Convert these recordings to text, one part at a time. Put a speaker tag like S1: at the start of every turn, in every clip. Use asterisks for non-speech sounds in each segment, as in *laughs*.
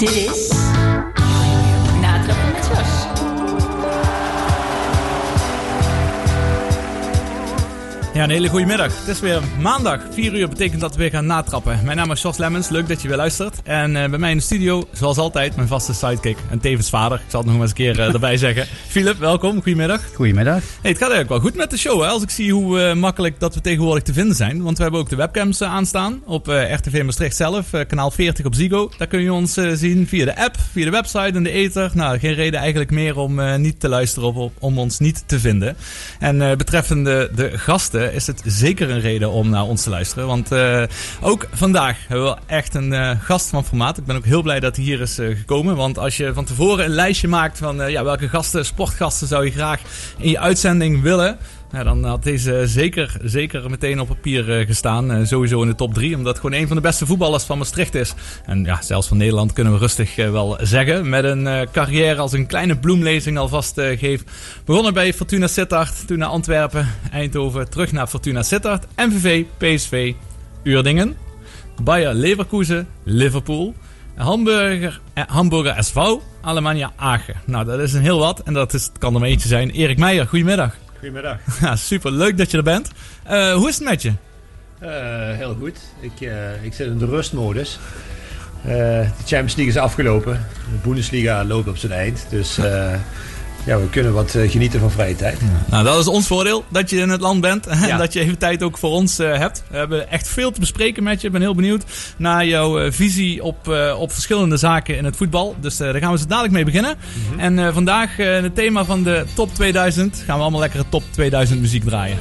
S1: Dit is
S2: Ja, een hele goede middag. Het is weer maandag. 4 uur betekent dat we weer gaan natrappen. Mijn naam is Jos Lemmens. Leuk dat je weer luistert. En eh, bij mij in de studio, zoals altijd, mijn vaste sidekick en tevens vader. Ik zal het nog maar eens een keer eh, *laughs* erbij zeggen. Philip, welkom. Goedemiddag.
S3: Goedemiddag.
S2: Hey, het gaat eigenlijk wel goed met de show, hè? Als ik zie hoe eh, makkelijk dat we tegenwoordig te vinden zijn. Want we hebben ook de webcams aanstaan op RTV Maastricht zelf, kanaal 40 op Ziggo. Daar kun je ons zien via de app, via de website en de ether. Nou, geen reden eigenlijk meer om niet te luisteren of op- om ons niet te vinden. En betreffende de gasten is het zeker een reden om naar ons te luisteren. Want eh, ook vandaag hebben we echt een eh, gast van formaat. Ik ben ook heel blij dat hij hier is eh, gekomen. Want als je van tevoren een lijstje maakt van eh, ja, welke gasten, sportgasten zou je graag in je uitzending willen. Dan had deze zeker, zeker meteen op papier eh, gestaan. Eh, sowieso in de top 3. Omdat gewoon een van de beste voetballers van Maastricht is. En ja, zelfs van Nederland kunnen we rustig eh, wel zeggen. Met een carrière als een kleine bloemlezing alvast geef. Begonnen bij Fortuna Sittard. Toen naar Antwerpen, Eindhoven. Terug naar Fortuna Sittard. MVV, PSV, Uerdingen. Bayer Leverkusen, Liverpool. Hamburger, Hamburger SV, Alemannia Aachen. Nou, dat is een heel wat. En dat is, kan er maar eentje zijn. Erik Meijer, goedemiddag.
S4: Goedemiddag. *laughs*
S2: Ja, super leuk dat je er bent. Eh, hoe is het met je?
S4: Eh, heel goed. Ik, eh, ik zit in de rustmodus. De Champions League is afgelopen. De Bundesliga loopt op zijn eind. Dus ja, we kunnen wat eh, genieten van vrije tijd.
S2: Nou, dat is ons voordeel dat je in het land bent *laughs* en
S4: Ja.
S2: dat je even tijd ook voor ons eh, hebt. We hebben echt veel te bespreken met je. Ik ben heel benieuwd naar jouw eh, visie op, op verschillende zaken in het voetbal. Dus eh, daar gaan we zo dadelijk mee beginnen. En eh, vandaag eh, het thema van de top 2000. Gaan we allemaal lekkere top 2000 muziek draaien.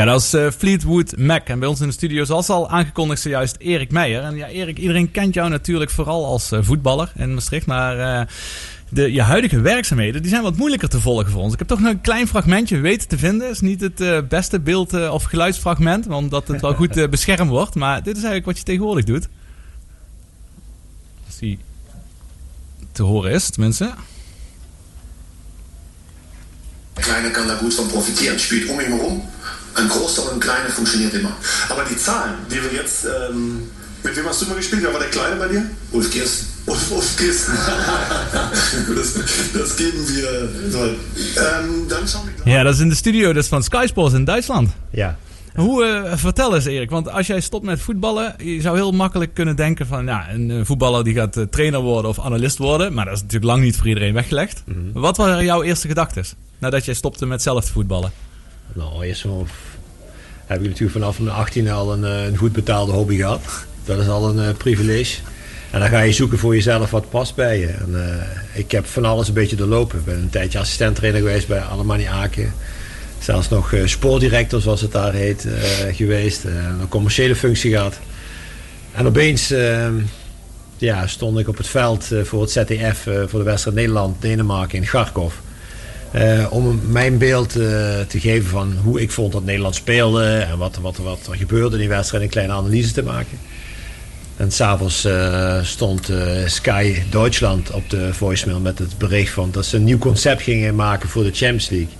S2: Ja, dat is eh, Fleetwood Mac. En bij ons in de studio, zoals al aangekondigd, zojuist Erik Meijer. En ja, Erik, iedereen kent jou natuurlijk vooral als eh, voetballer in Maastricht. Maar eh, de, je huidige werkzaamheden, die zijn wat moeilijker te volgen voor ons. Ik heb toch nog een klein fragmentje weten te vinden. Het is niet het beste beeld- of geluidsfragment, omdat het wel goed beschermd wordt. Maar dit is eigenlijk wat je tegenwoordig doet. Als die te horen is, tenminste.
S3: Kleine kann da gut von profitieren, spielt um ihn herum. Ein Großer und ein Kleiner funktioniert immer.
S5: Aber die Zahlen, die wir jetzt, ähm, mit wem hast du mal gespielt? Wer war der Kleine bei dir?
S3: Ulf Kirsten.
S5: Ulf, Ulf Kirsten. *laughs* das, das geben wir. Ähm, dann schauen wir gleich.
S2: Ja, dat is in de studio dus van Sky Sports in Duitsland.
S4: Ja.
S2: Hoe, eh, vertel eens Erik, want als jij stopt met voetballen, je zou heel makkelijk kunnen denken van, ja, een eh, voetballer die gaat eh, trainer worden of analist worden, maar dat is natuurlijk lang niet voor iedereen weggelegd. Wat waren jouw eerste gedachten nadat jij stopte met zelf te voetballen?
S4: Nou, eerst zo heb ik natuurlijk vanaf mijn 18e al een, eh, een goed betaalde hobby gehad. Dat is al een eh, privilege. En dan ga je zoeken voor jezelf wat past bij je. En, eh, ik heb van alles een beetje doorlopen. Ik ben een tijdje assistent-trainer geweest bij Alemanni Aken. Zelfs nog eh, sportdirector, zoals het daar heet, geweest. Een commerciële functie gehad. En opeens eh, ja, stond ik op het veld voor het ZDF, eh, voor de wedstrijd Nederland-Denemarken in Kharkov. Eh, om mijn beeld eh, te geven van hoe ik vond dat Nederland speelde en wat, wat, wat er gebeurde in die wedstrijd, een kleine analyse te maken. En s'avonds eh stond Sky Duitsland op de voicemail met het bericht van dat ze een nieuw concept gingen maken voor de Champions League.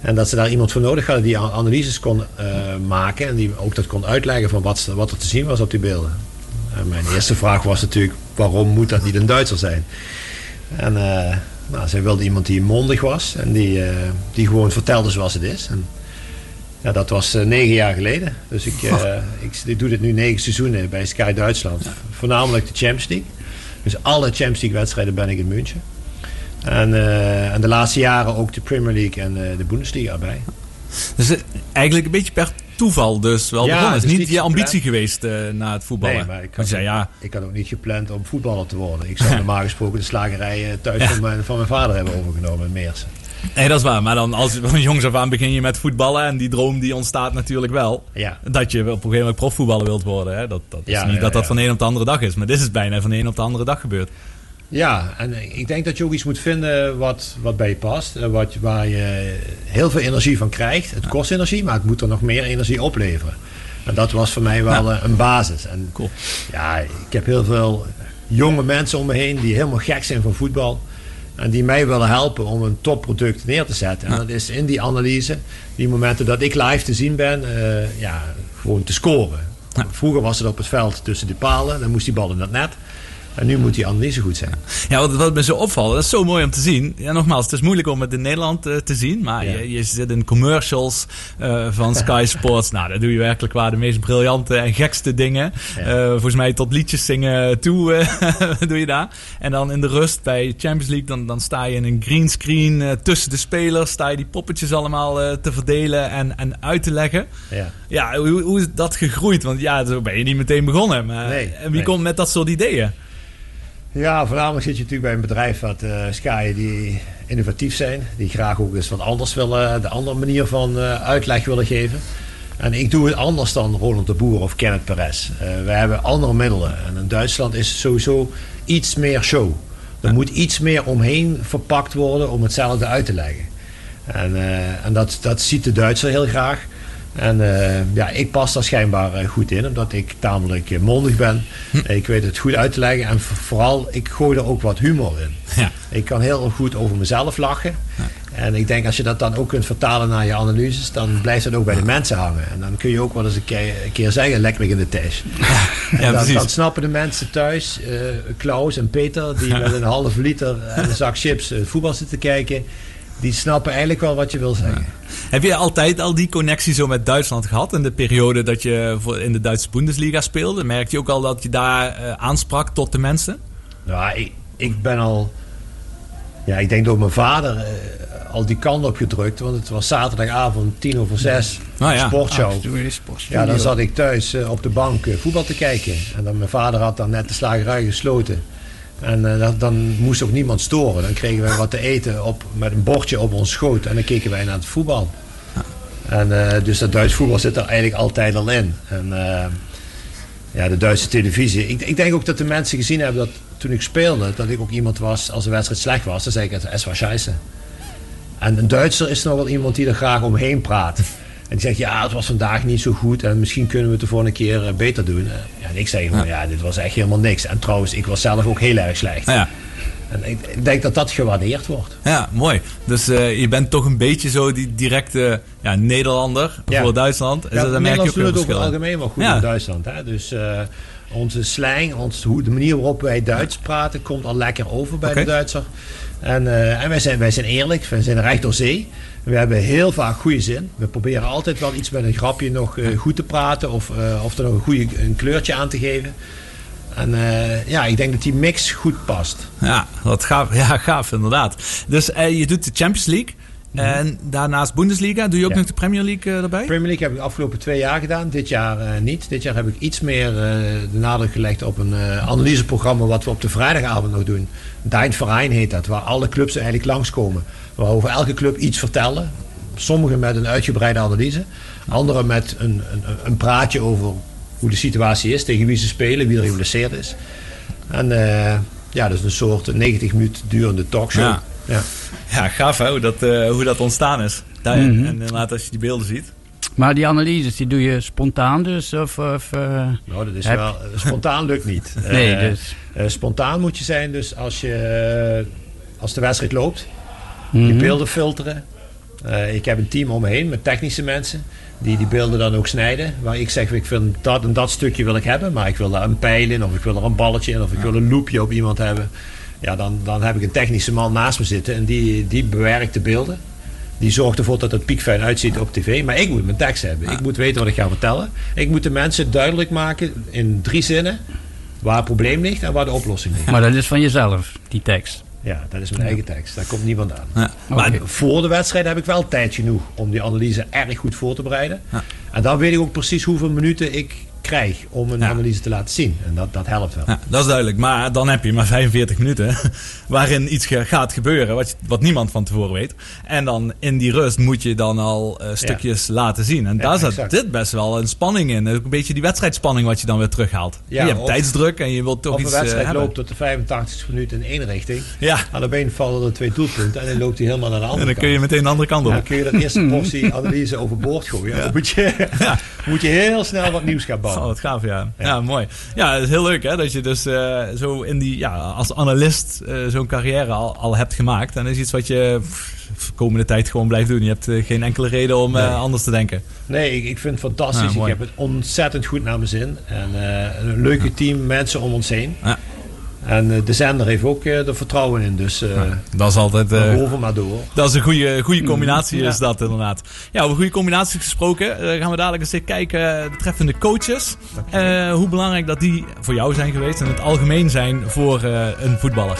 S4: En dat ze daar iemand voor nodig hadden die analyses kon maken en die ook dat kon uitleggen van wat, wat er te zien was op die beelden. En mijn eerste vraag was natuurlijk, waarom moet dat niet een Duitser zijn? En nou, zij wilde iemand die mondig was en die, eh, die gewoon vertelde zoals het is. En, ja, dat was eh, negen jaar geleden. Dus ik, eh, *laughs* ik, ik doe dit nu negen seizoenen bij Sky Duitsland. Voornamelijk de Champions League. Dus alle Champions League wedstrijden ben ik in München. En, en de laatste jaren ook de Premier League en de Bundesliga erbij.
S2: Dus eigenlijk een beetje per toeval dus wel
S4: Ja,
S2: begonnen. Het is
S4: is
S2: niet je ambitie
S4: gepland.
S2: geweest eh, na het voetballen.
S4: Nee, maar ik had,
S2: zei, ja,
S4: ik had ook niet gepland om voetballer te worden. Ik zou *laughs* normaal gesproken de slagerij eh, thuis van, mijn, van mijn vader hebben overgenomen in Meersen.
S2: nee, dat is waar. Maar dan als van jongs af aan begin je met voetballen en die droom die ontstaat natuurlijk wel.
S4: Ja.
S2: Dat je op een gegeven moment profvoetballer wilt worden. Hè? Dat, dat is
S4: Ja,
S2: niet
S4: ja,
S2: dat dat van de een op de andere dag is. Maar dit is bijna van de een op de andere dag gebeurd.
S4: Ja, en ik denk dat je ook iets moet vinden wat, wat bij je past. eh, Wat, waar je heel veel energie van krijgt. Het kost energie, maar het moet er nog meer energie opleveren. En dat was voor mij wel eh, een basis. En
S2: Cool.
S4: ja, ik heb heel veel jonge mensen om me heen die helemaal gek zijn van voetbal. En die mij willen helpen om een topproduct neer te zetten. En dat is in die analyse, die momenten dat ik live te zien ben, eh, ja, gewoon te scoren. Vroeger was het op het veld tussen de palen, dan moest die bal in het net. En nu moet die analyse goed zijn.
S2: Ja, wat, wat me zo opvalt, dat is zo mooi om te zien. Ja, nogmaals, het is moeilijk om het in Nederland eh, te zien. Maar
S4: Ja.
S2: je, je zit in commercials eh, van *laughs* Sky Sports. nou, daar doe je werkelijk waar de meest briljante en gekste dingen.
S4: Ja.
S2: Eh, volgens mij tot liedjes zingen toe *laughs* doe je daar. En dan in de rust bij Champions League, dan, dan sta je in een greenscreen tussen de spelers. Sta je die poppetjes allemaal te verdelen en, en uit te leggen.
S4: Ja.
S2: Ja, hoe, hoe is dat gegroeid? Want ja, zo ben je niet meteen begonnen. Maar,
S4: Nee,
S2: en wie
S4: nee.
S2: komt met dat soort ideeën?
S4: Ja, voornamelijk zit je natuurlijk bij een bedrijf wat Sky die innovatief zijn. Die graag ook eens wat anders willen, de andere manier van eh, uitleg willen geven. En ik doe het anders dan Roland de Boer of Kenneth Perez. Eh wij hebben andere middelen. En in Duitsland is het sowieso iets meer show. Er moet iets meer omheen verpakt worden om hetzelfde uit te leggen. En, en dat, dat ziet de Duitser heel graag. En eh, ja, ik pas daar schijnbaar eh, goed in, omdat ik tamelijk eh, mondig ben. Ik weet het goed uit te leggen en vooral, ik gooi er ook wat humor in.
S2: Ja.
S4: Ik kan heel goed over mezelf lachen. En ik denk als je dat dan ook kunt vertalen naar je analyses, dan blijft dat ook bij de mensen hangen. En dan kun je ook wel eens een keer, een keer zeggen, lekker in de. En
S2: Ja,
S4: dan, snappen de mensen thuis, eh, Klaus en Peter, die met een halve liter en een zak chips voetbal zitten kijken, die snappen eigenlijk wel wat je wil zeggen.
S2: Heb je altijd al die connectie zo met Duitsland gehad? In de periode dat je in de Duitse Bundesliga speelde? Merkte je ook al dat je daar eh, aansprak tot de mensen?
S4: Nou, ik, ik ben al, ja, ik denk door mijn vader eh, al die kant op gedrukt, want het was zaterdagavond tien over zes,
S2: Nou ja.
S4: sportshow.
S6: Ah.
S4: Ja, dan zat ik thuis eh, op de bank voetbal te kijken. En dan, mijn vader had dan net de slagerij gesloten. En eh, dan, moest ook niemand storen. Dan kregen wij wat te eten op, met een bordje op ons schoot. En dan keken wij naar het voetbal. En, eh, dus dat Duits voetbal zit er eigenlijk altijd al in. En eh, ja, de Duitse televisie. Ik, ik denk ook dat de mensen gezien hebben dat toen ik speelde, dat ik ook iemand was, als de wedstrijd slecht was, dan zei ik het, es was scheisse. En een Duitser is nog wel iemand die er graag omheen praat. En die zegt, ja, het was vandaag niet zo goed en misschien kunnen we het de volgende keer eh, beter doen. Eh, Ja, en ik zeg gewoon, ja, dit was echt helemaal niks. En trouwens, ik was zelf ook heel erg slecht.
S2: Ja.
S4: En ik, denk dat dat gewaardeerd wordt.
S2: Ja, mooi. Dus eh, je bent toch een beetje zo die directe ja, Nederlander
S4: Ja.
S2: voor Duitsland. Dus
S4: Ja,
S2: daar merk je ook
S4: doen het over
S2: verschil
S4: algemeen wel goed
S2: Ja.
S4: in Duitsland. Hè? Dus onze slang, ons, hoe, de manier waarop wij Duits praten, komt al lekker over bij de Duitser. En, eh, en wij, zijn, wij zijn eerlijk, wij zijn recht door zee. We hebben heel vaak goede zin. We proberen altijd wel iets met een grapje nog eh, goed te praten of, eh, of er nog een, goede, een kleurtje aan te geven. En ja, ik denk dat die mix goed past.
S2: Ja, wat gaaf. *laughs* Ja, gaaf inderdaad. Dus je doet de Champions League. En daarnaast Bundesliga. Doe je ook
S4: Mhm. Ja.
S2: nog de Premier League eh, erbij?
S4: Premier League heb ik de afgelopen twee jaar gedaan. Dit jaar eh, niet. Dit jaar heb ik iets meer eh, de nadruk gelegd op een analyseprogramma wat we op de vrijdagavond nog doen. Dein Verein heet dat, waar alle clubs eigenlijk langskomen. Waar we over elke club iets vertellen. Sommigen met een uitgebreide analyse. Anderen met een, een, een praatje over hoe de situatie is, tegen wie ze spelen, wie er geblesseerd is. En ja, dat is een soort 90 minuten durende talkshow.
S2: Ja.
S4: Ja.
S2: Ja, gaaf hè, hoe dat, eh, hoe dat ontstaan is. Daar,
S6: Mhm.
S2: En inderdaad, als je die beelden ziet.
S6: Maar die analyses, die doe je spontaan dus? Of, of, eh,
S4: Nou, dat is
S6: Heb-
S4: wel, eh, spontaan lukt niet. *laughs*
S6: nee,
S4: Eh,
S6: dus...
S4: Eh, spontaan moet je zijn, dus als, je, eh, als de wedstrijd loopt, je
S6: mhm.
S4: beelden filteren. Eh, ik heb een team om me heen met technische mensen die die beelden dan ook snijden. Waar ik zeg, ik vind dat en dat stukje wil ik hebben, maar ik wil daar een pijl in, of ik wil er een balletje in, of ik wil een loopje op iemand hebben. Ja, dan, dan heb ik een technische man naast me zitten en die, die bewerkt de beelden. Die zorgt ervoor dat het piekfijn uitziet op tv. Maar ik moet mijn tekst hebben. Ik moet weten wat ik ga vertellen. Ik moet de mensen duidelijk maken in drie zinnen waar het probleem ligt en waar de oplossing ligt.
S6: Maar dat is van jezelf, die tekst.
S4: Ja, dat is mijn eigen tekst. Daar komt niemand aan.
S2: Ja. Maar.
S4: Voor de wedstrijd heb ik wel tijd genoeg om die analyse erg goed voor te bereiden.
S2: Ja.
S4: En dan weet ik ook precies hoeveel minuten ik krijg om een
S2: Ja.
S4: analyse te laten zien. En dat, dat helpt wel.
S2: Ja, dat is duidelijk. Maar dan heb je maar 45 minuten *laughs* waarin iets gaat gebeuren wat, je- wat niemand van tevoren weet. En dan in die rust moet je dan al eh, stukjes laten zien. En daar
S4: exact.
S2: dit best wel een spanning in. Een beetje die wedstrijdspanning wat je dan weer terughaalt.
S4: Ja,
S2: je hebt
S4: of-
S2: tijdsdruk en je wilt toch
S4: Of een
S2: iets eh,
S4: wedstrijd loopt tot de 85 minuten in één richting.
S2: Ja,
S4: Aan de been vallen er twee doelpunten en dan loopt hij helemaal naar de
S2: en
S4: andere
S2: dan kun je
S4: kant.
S2: meteen de andere kant
S4: Dan
S2: op.
S4: kun je de eerste portie *laughs* analyse overboord gooien. Dan moet je, moet je heel snel wat nieuws gaan
S2: Oh, wat gaaf, ja. ja. mooi. Ja, het is heel leuk hè, dat je dus eh, zo in die, ja, als analist eh, zo'n carrière al, al hebt gemaakt. En dat is iets wat je de komende tijd gewoon blijft doen. Je hebt eh, geen enkele reden om
S4: Nee.
S2: anders te denken.
S4: Nee, ik, ik vind het fantastisch.
S2: Ja,
S4: ik heb het ontzettend goed naar mijn zin. En een leuke team, mensen om ons heen.
S2: Ja.
S4: En eh, de zender heeft ook eh, er vertrouwen in. Dus eh
S2: Dat is altijd...
S4: we
S2: eh,
S4: hoeven maar door.
S2: Dat is een goede, goede combinatie,
S6: Ja.
S2: is dat inderdaad. Ja, over goede combinaties gesproken, gaan we dadelijk eens even kijken betreffende coaches. Eh, hoe belangrijk dat die voor jou zijn geweest en het algemeen zijn voor eh, een voetballer.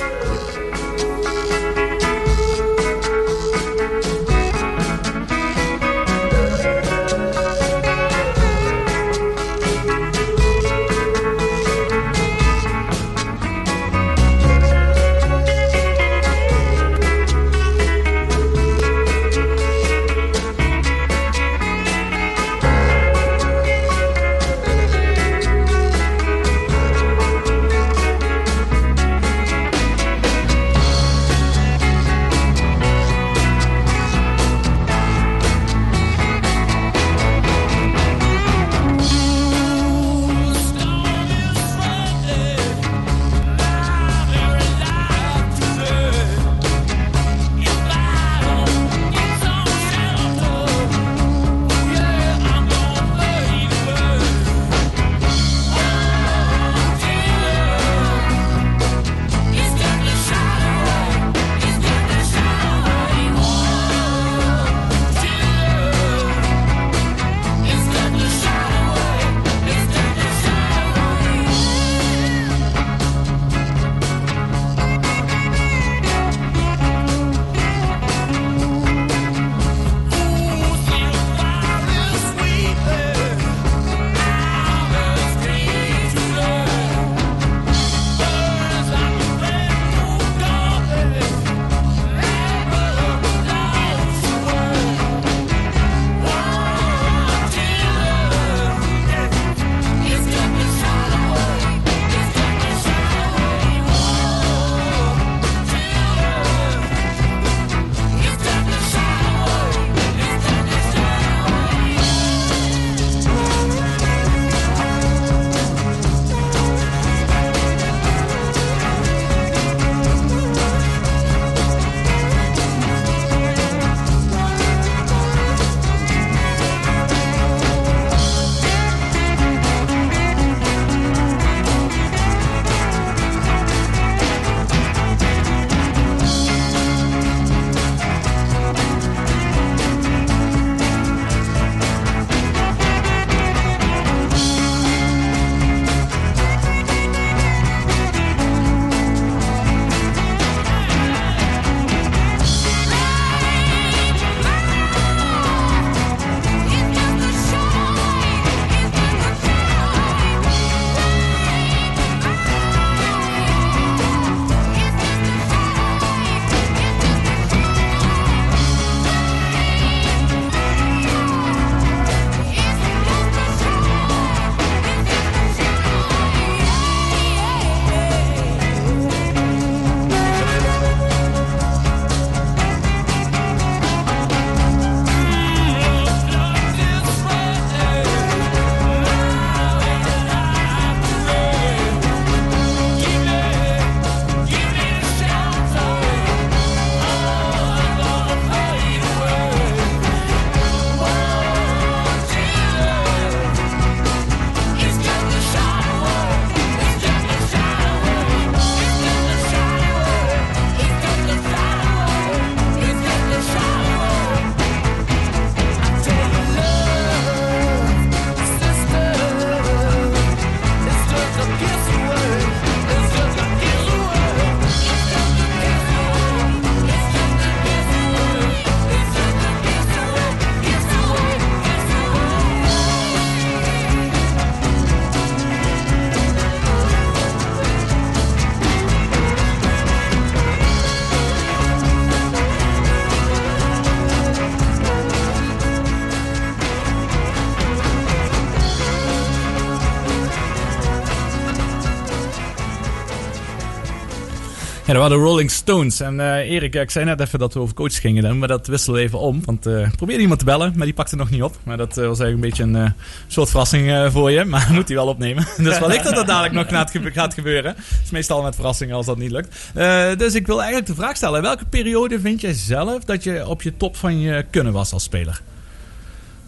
S2: Ja, dat waren de Rolling Stones. En eh, Erik, ik zei net even dat we over coaches gingen doen, maar dat wisselen we even om. Want eh, ik probeerde iemand te bellen, maar die pakte nog niet op. Maar dat eh, was eigenlijk een beetje een eh, soort verrassing eh, voor je. Maar *laughs* moet hij wel opnemen. *laughs* dus wellicht dat dat dadelijk nog gaat, gebe- gaat gebeuren. Het is meestal met verrassingen als dat niet lukt. Eh, dus ik wil eigenlijk de vraag stellen. Welke periode vind jij zelf dat je op je top van je kunnen was als speler?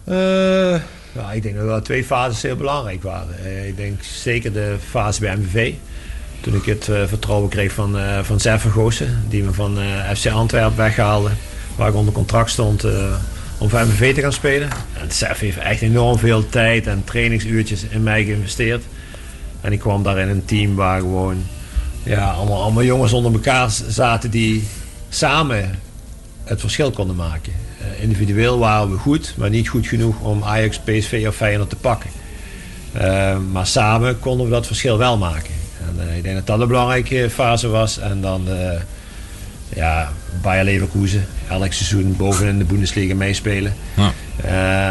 S4: Eh, nou, ik denk dat wel twee fases heel belangrijk waren. Eh, ik denk zeker de fase bij MVV. Toen ik het eh, vertrouwen kreeg van, eh van Vergoosen, die me van eh, FC Antwerpen weghaalde. Waar ik onder contract stond om voor MVV te gaan spelen. En Zef heeft echt enorm veel tijd en trainingsuurtjes in mij geïnvesteerd. En ik kwam daar in een team waar gewoon ja, allemaal, jongens onder elkaar zaten die samen het verschil konden maken. Individueel waren we goed, maar niet goed genoeg om Ajax, PSV of Feyenoord te pakken. Maar samen konden we dat verschil wel maken. En, eh, ik denk dat dat een belangrijke fase was. En dan eh, ja, Bayer Leverkusen, elk seizoen bovenin de Bundesliga meespelen.
S2: Ja.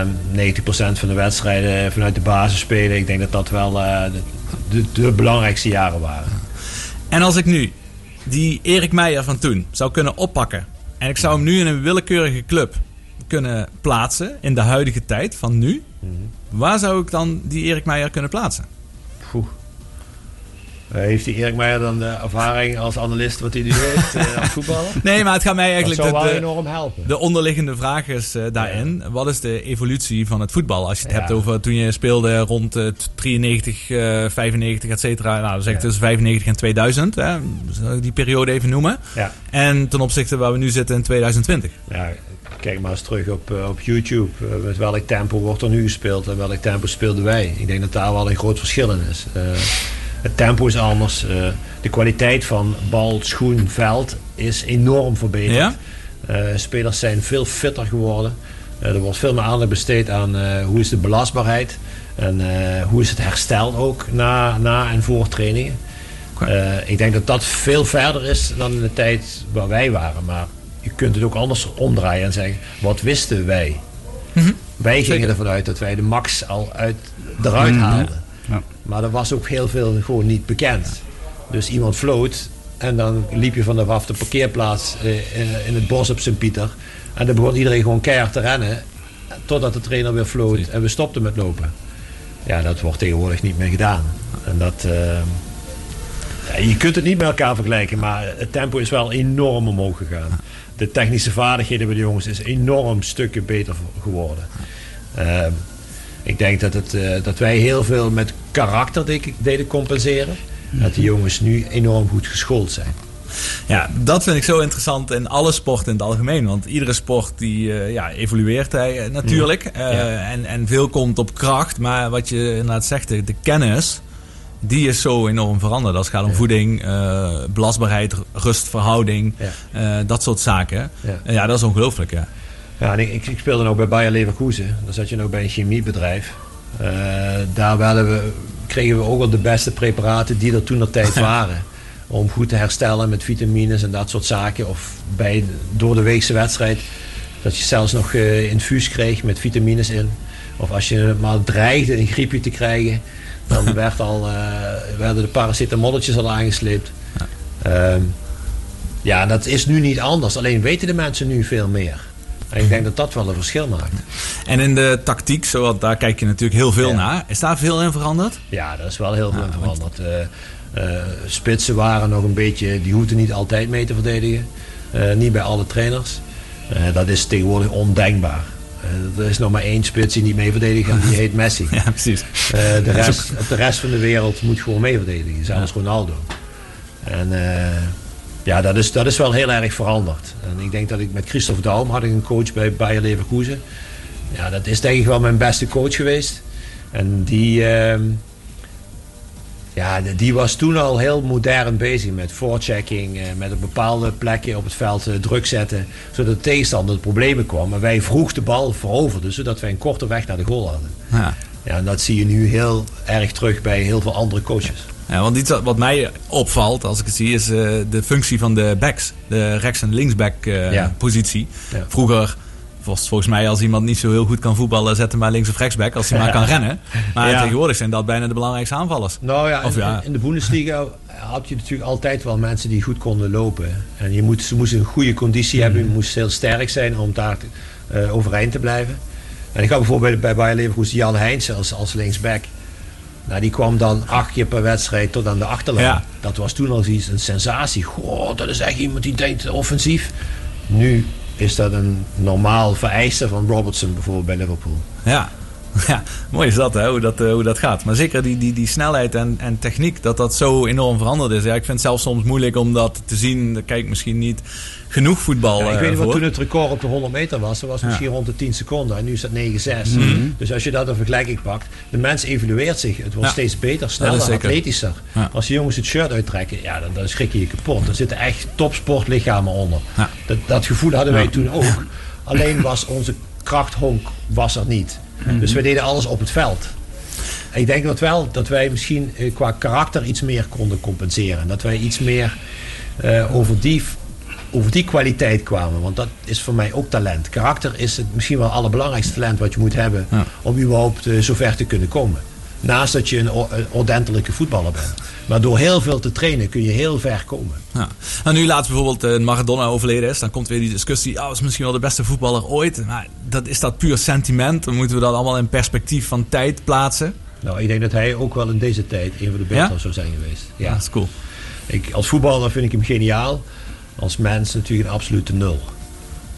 S4: Eh, 90% van de wedstrijden vanuit de basis spelen. Ik denk dat dat wel eh, de, de, de belangrijkste jaren waren.
S2: En als ik nu die Erik Meijer van toen zou kunnen oppakken. En ik zou hem nu in een willekeurige club kunnen plaatsen in de huidige tijd van nu. Waar zou ik dan die Erik Meijer kunnen plaatsen?
S4: Eh, heeft die Erik Meijer dan de ervaring als analist wat hij nu heeft eh, *laughs* als voetballer?
S2: Nee, maar het gaat mij
S4: Dat
S2: eigenlijk
S4: zou
S2: de,
S4: wel
S2: de,
S4: enorm helpen.
S2: de onderliggende vraag is eh, daarin. Wat is de evolutie van het voetbal? Als je het
S4: Ja.
S2: hebt over toen je speelde rond eh, 93, eh 95, et cetera. Nou, dan zeg ik
S4: Ja.
S2: tussen 95 en 2000. Hè? Zal ik die periode even noemen?
S4: Ja.
S2: En ten opzichte waar we nu zitten in 2020.
S4: Ja, kijk maar eens terug op, op YouTube. Met welk tempo wordt er nu gespeeld en welk tempo speelden wij? Ik denk dat daar wel een groot verschil in is. Het tempo is anders. eh, de kwaliteit van bal, schoen, veld is enorm verbeterd.
S2: Ja?
S4: Eh, spelers zijn veel fitter geworden. Eh, er wordt veel meer aandacht besteed aan eh, hoe is de belastbaarheid. En eh, hoe is het herstel ook na, na en voor trainingen. Eh, ik denk dat dat veel verder is dan in de tijd waar wij waren. Maar je kunt het ook anders omdraaien en zeggen: wat wisten wij? Wij gingen ervan uit dat wij de max al uit, eruit haalden.
S6: Ja.
S4: Maar er was ook heel veel gewoon niet bekend. Dus iemand floot en dan liep je vanaf de parkeerplaats eh, in het bos op Sint-Pieter. En dan begon iedereen gewoon keihard te rennen. Totdat de trainer weer floot en we stopten met lopen. Ja, dat wordt tegenwoordig niet meer gedaan. En dat, eh, ja, je kunt het niet met elkaar vergelijken, maar het tempo is wel enorm omhoog gegaan. De technische vaardigheden bij de jongens is enorm stukken beter geworden. Eh, ik denk dat, het, dat wij heel veel met karakter de- deden compenseren. Dat die jongens nu enorm goed geschoold zijn.
S2: Ja, dat vind ik zo interessant in alle sporten in het algemeen. Want iedere sport die eh, ja, evolueert hij, eh, natuurlijk. Eh,
S4: Ja.
S2: en, en veel komt op kracht. Maar wat je inderdaad zegt, de, de kennis, die is zo enorm veranderd. Als het gaat om
S4: Ja.
S2: voeding, eh, belastbaarheid, rustverhouding, dat soort zaken.
S4: Ja.
S2: Ja, dat is ongelooflijk, ja.
S4: Ja, en ik, ik, speelde ook bij Bayer Leverkusen. Dan zat je nog bij een chemiebedrijf. Eh, daar we, kregen we ook wel de beste preparaten die er toen de tijd *laughs* waren. Om goed te herstellen met vitamines en dat soort zaken. Of bij, door de weekse wedstrijd. Dat je zelfs nog eh, infuus kreeg met vitamines in. Of als je maar dreigde een griepje te krijgen. Dan *laughs* werd al, eh, werden de paracetamolletjes al aangesleept. Ehm, ja, dat is nu niet anders. Alleen weten de mensen nu veel meer. En ik denk dat dat wel een verschil maakt.
S2: En in de tactiek, zo, want daar kijk je natuurlijk heel veel
S4: Ja.
S2: naar. Is daar veel in veranderd?
S4: Ja, daar is wel heel veel in veranderd. Eh, eh, spitsen waren nog een beetje, die hoefden niet altijd mee te verdedigen. Eh, niet bij alle trainers. Dat is tegenwoordig ondenkbaar. Er is nog maar één spits die niet mee verdedigt en die heet Messi. *laughs*
S2: Ja, precies.
S4: De, rest, de rest van de wereld moet gewoon mee verdedigen, zelfs Ronaldo. En ja, dat is, dat is wel heel erg veranderd. En ik denk dat ik met Christophe Daum had ik een coach bij Bayer Leverkusen. Ja, dat is denk ik wel mijn beste coach geweest. En die, ehm, ja, die was toen al heel modern bezig met voorchecking, eh, met op bepaalde plekken op het veld eh, druk zetten, zodat de tegenstander de problemen kwam. En wij vroeg de bal veroverden, zodat wij een korte weg naar de goal hadden.
S2: Ja.
S4: Ja, en dat zie je nu heel erg terug bij heel veel andere coaches.
S2: Ja, want iets wat- mij opvalt als ik het zie is eh, de functie van de backs. De rechts- en linksback
S4: Ja.
S2: positie.
S4: Ja.
S2: Vroeger Volgens, volgens mij, als iemand niet zo heel goed kan voetballen, zet hem maar links of rechtsback. Als hij maar kan rennen. Maar tegenwoordig zijn dat bijna de belangrijkste aanvallers.
S4: Nou ja,
S2: Of
S4: in,
S2: ja.
S4: in de Bundesliga had je natuurlijk altijd wel mensen die goed konden lopen. En je moet, ze moesten een goede conditie
S2: Mhm.
S4: hebben. Je moest heel sterk zijn om daar eh, overeind te blijven. En ik had bijvoorbeeld bij Bayer Leverkusen Jan Heijns als, als linksback. Nou, die kwam dan acht keer per wedstrijd tot aan de achterlijn.
S2: Ja.
S4: Dat was toen al iets, een sensatie. Goh, dat is echt iemand die denkt offensief. Nu is dat een normaal vereiste van Robertson bijvoorbeeld bij Liverpool.
S2: Ja. *laughs* Ja, mooi is dat, hè, hoe dat, eh, hoe dat gaat. Maar zeker die, die, die snelheid en, en techniek, dat dat zo enorm veranderd is. Ja, ik vind het zelfs soms moeilijk om dat te zien. Daar kijk ik misschien niet genoeg voetbal
S4: Ja, ik
S2: eh,
S4: weet niet wat toen het record op de 100 meter was. Dat was misschien rond de 10 seconden. En nu is dat 9,6. Dus als je dat een vergelijking pakt. De mens evalueert zich. Het wordt.
S2: Ja.
S4: steeds beter, sneller, atletischer. Als die jongens het shirt uittrekken, ja, dan, dan schrik je je kapot. Er zitten echt topsportlichamen onder. Dat, dat gevoel hadden wij toen *laughs* ook. Alleen was onze krachthonk was er niet.
S2: Mhm.
S4: Dus we deden alles op het veld. Ik denk dat wel dat wij misschien eh, qua karakter iets meer konden compenseren. Dat wij iets meer eh, over, die, over die kwaliteit kwamen. Want dat is voor mij ook talent. Karakter is het misschien wel het allerbelangrijkste talent wat je moet hebben
S2: Ja.
S4: om überhaupt eh, zo ver te kunnen komen. Naast dat je een, ordentelijke voetballer bent. Maar door heel veel te trainen kun je heel ver komen.
S2: Ja. Nou, nu laatst bijvoorbeeld eh, Maradona overleden is, dan komt weer die discussie. Oh, is misschien wel de beste voetballer ooit. Maar dat, is dat puur sentiment? Dan moeten we dat allemaal in perspectief van tijd plaatsen.
S4: Nou, ik denk dat hij ook wel in deze tijd een van de
S2: Ja?
S4: zou zijn geweest.
S2: Ja,
S4: Ja.
S2: dat is cool.
S4: Ik, als voetballer vind ik hem geniaal. Als mens natuurlijk een absolute nul.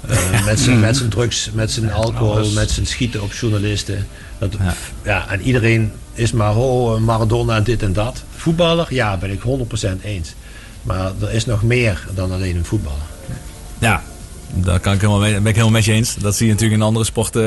S4: Eh, *laughs* met, zijn, met zijn drugs, met zijn alcohol, met zijn schieten op journalisten. Dat,
S2: Ja.
S4: ja. en iedereen is maar oh, Maradona dit en dat. Voetballer, ja, ben ik 100% eens. Maar er is nog meer dan alleen een voetballer.
S2: Ja, daar kan ik helemaal mee, ben ik helemaal met je eens. Dat zie je natuurlijk in andere sporten.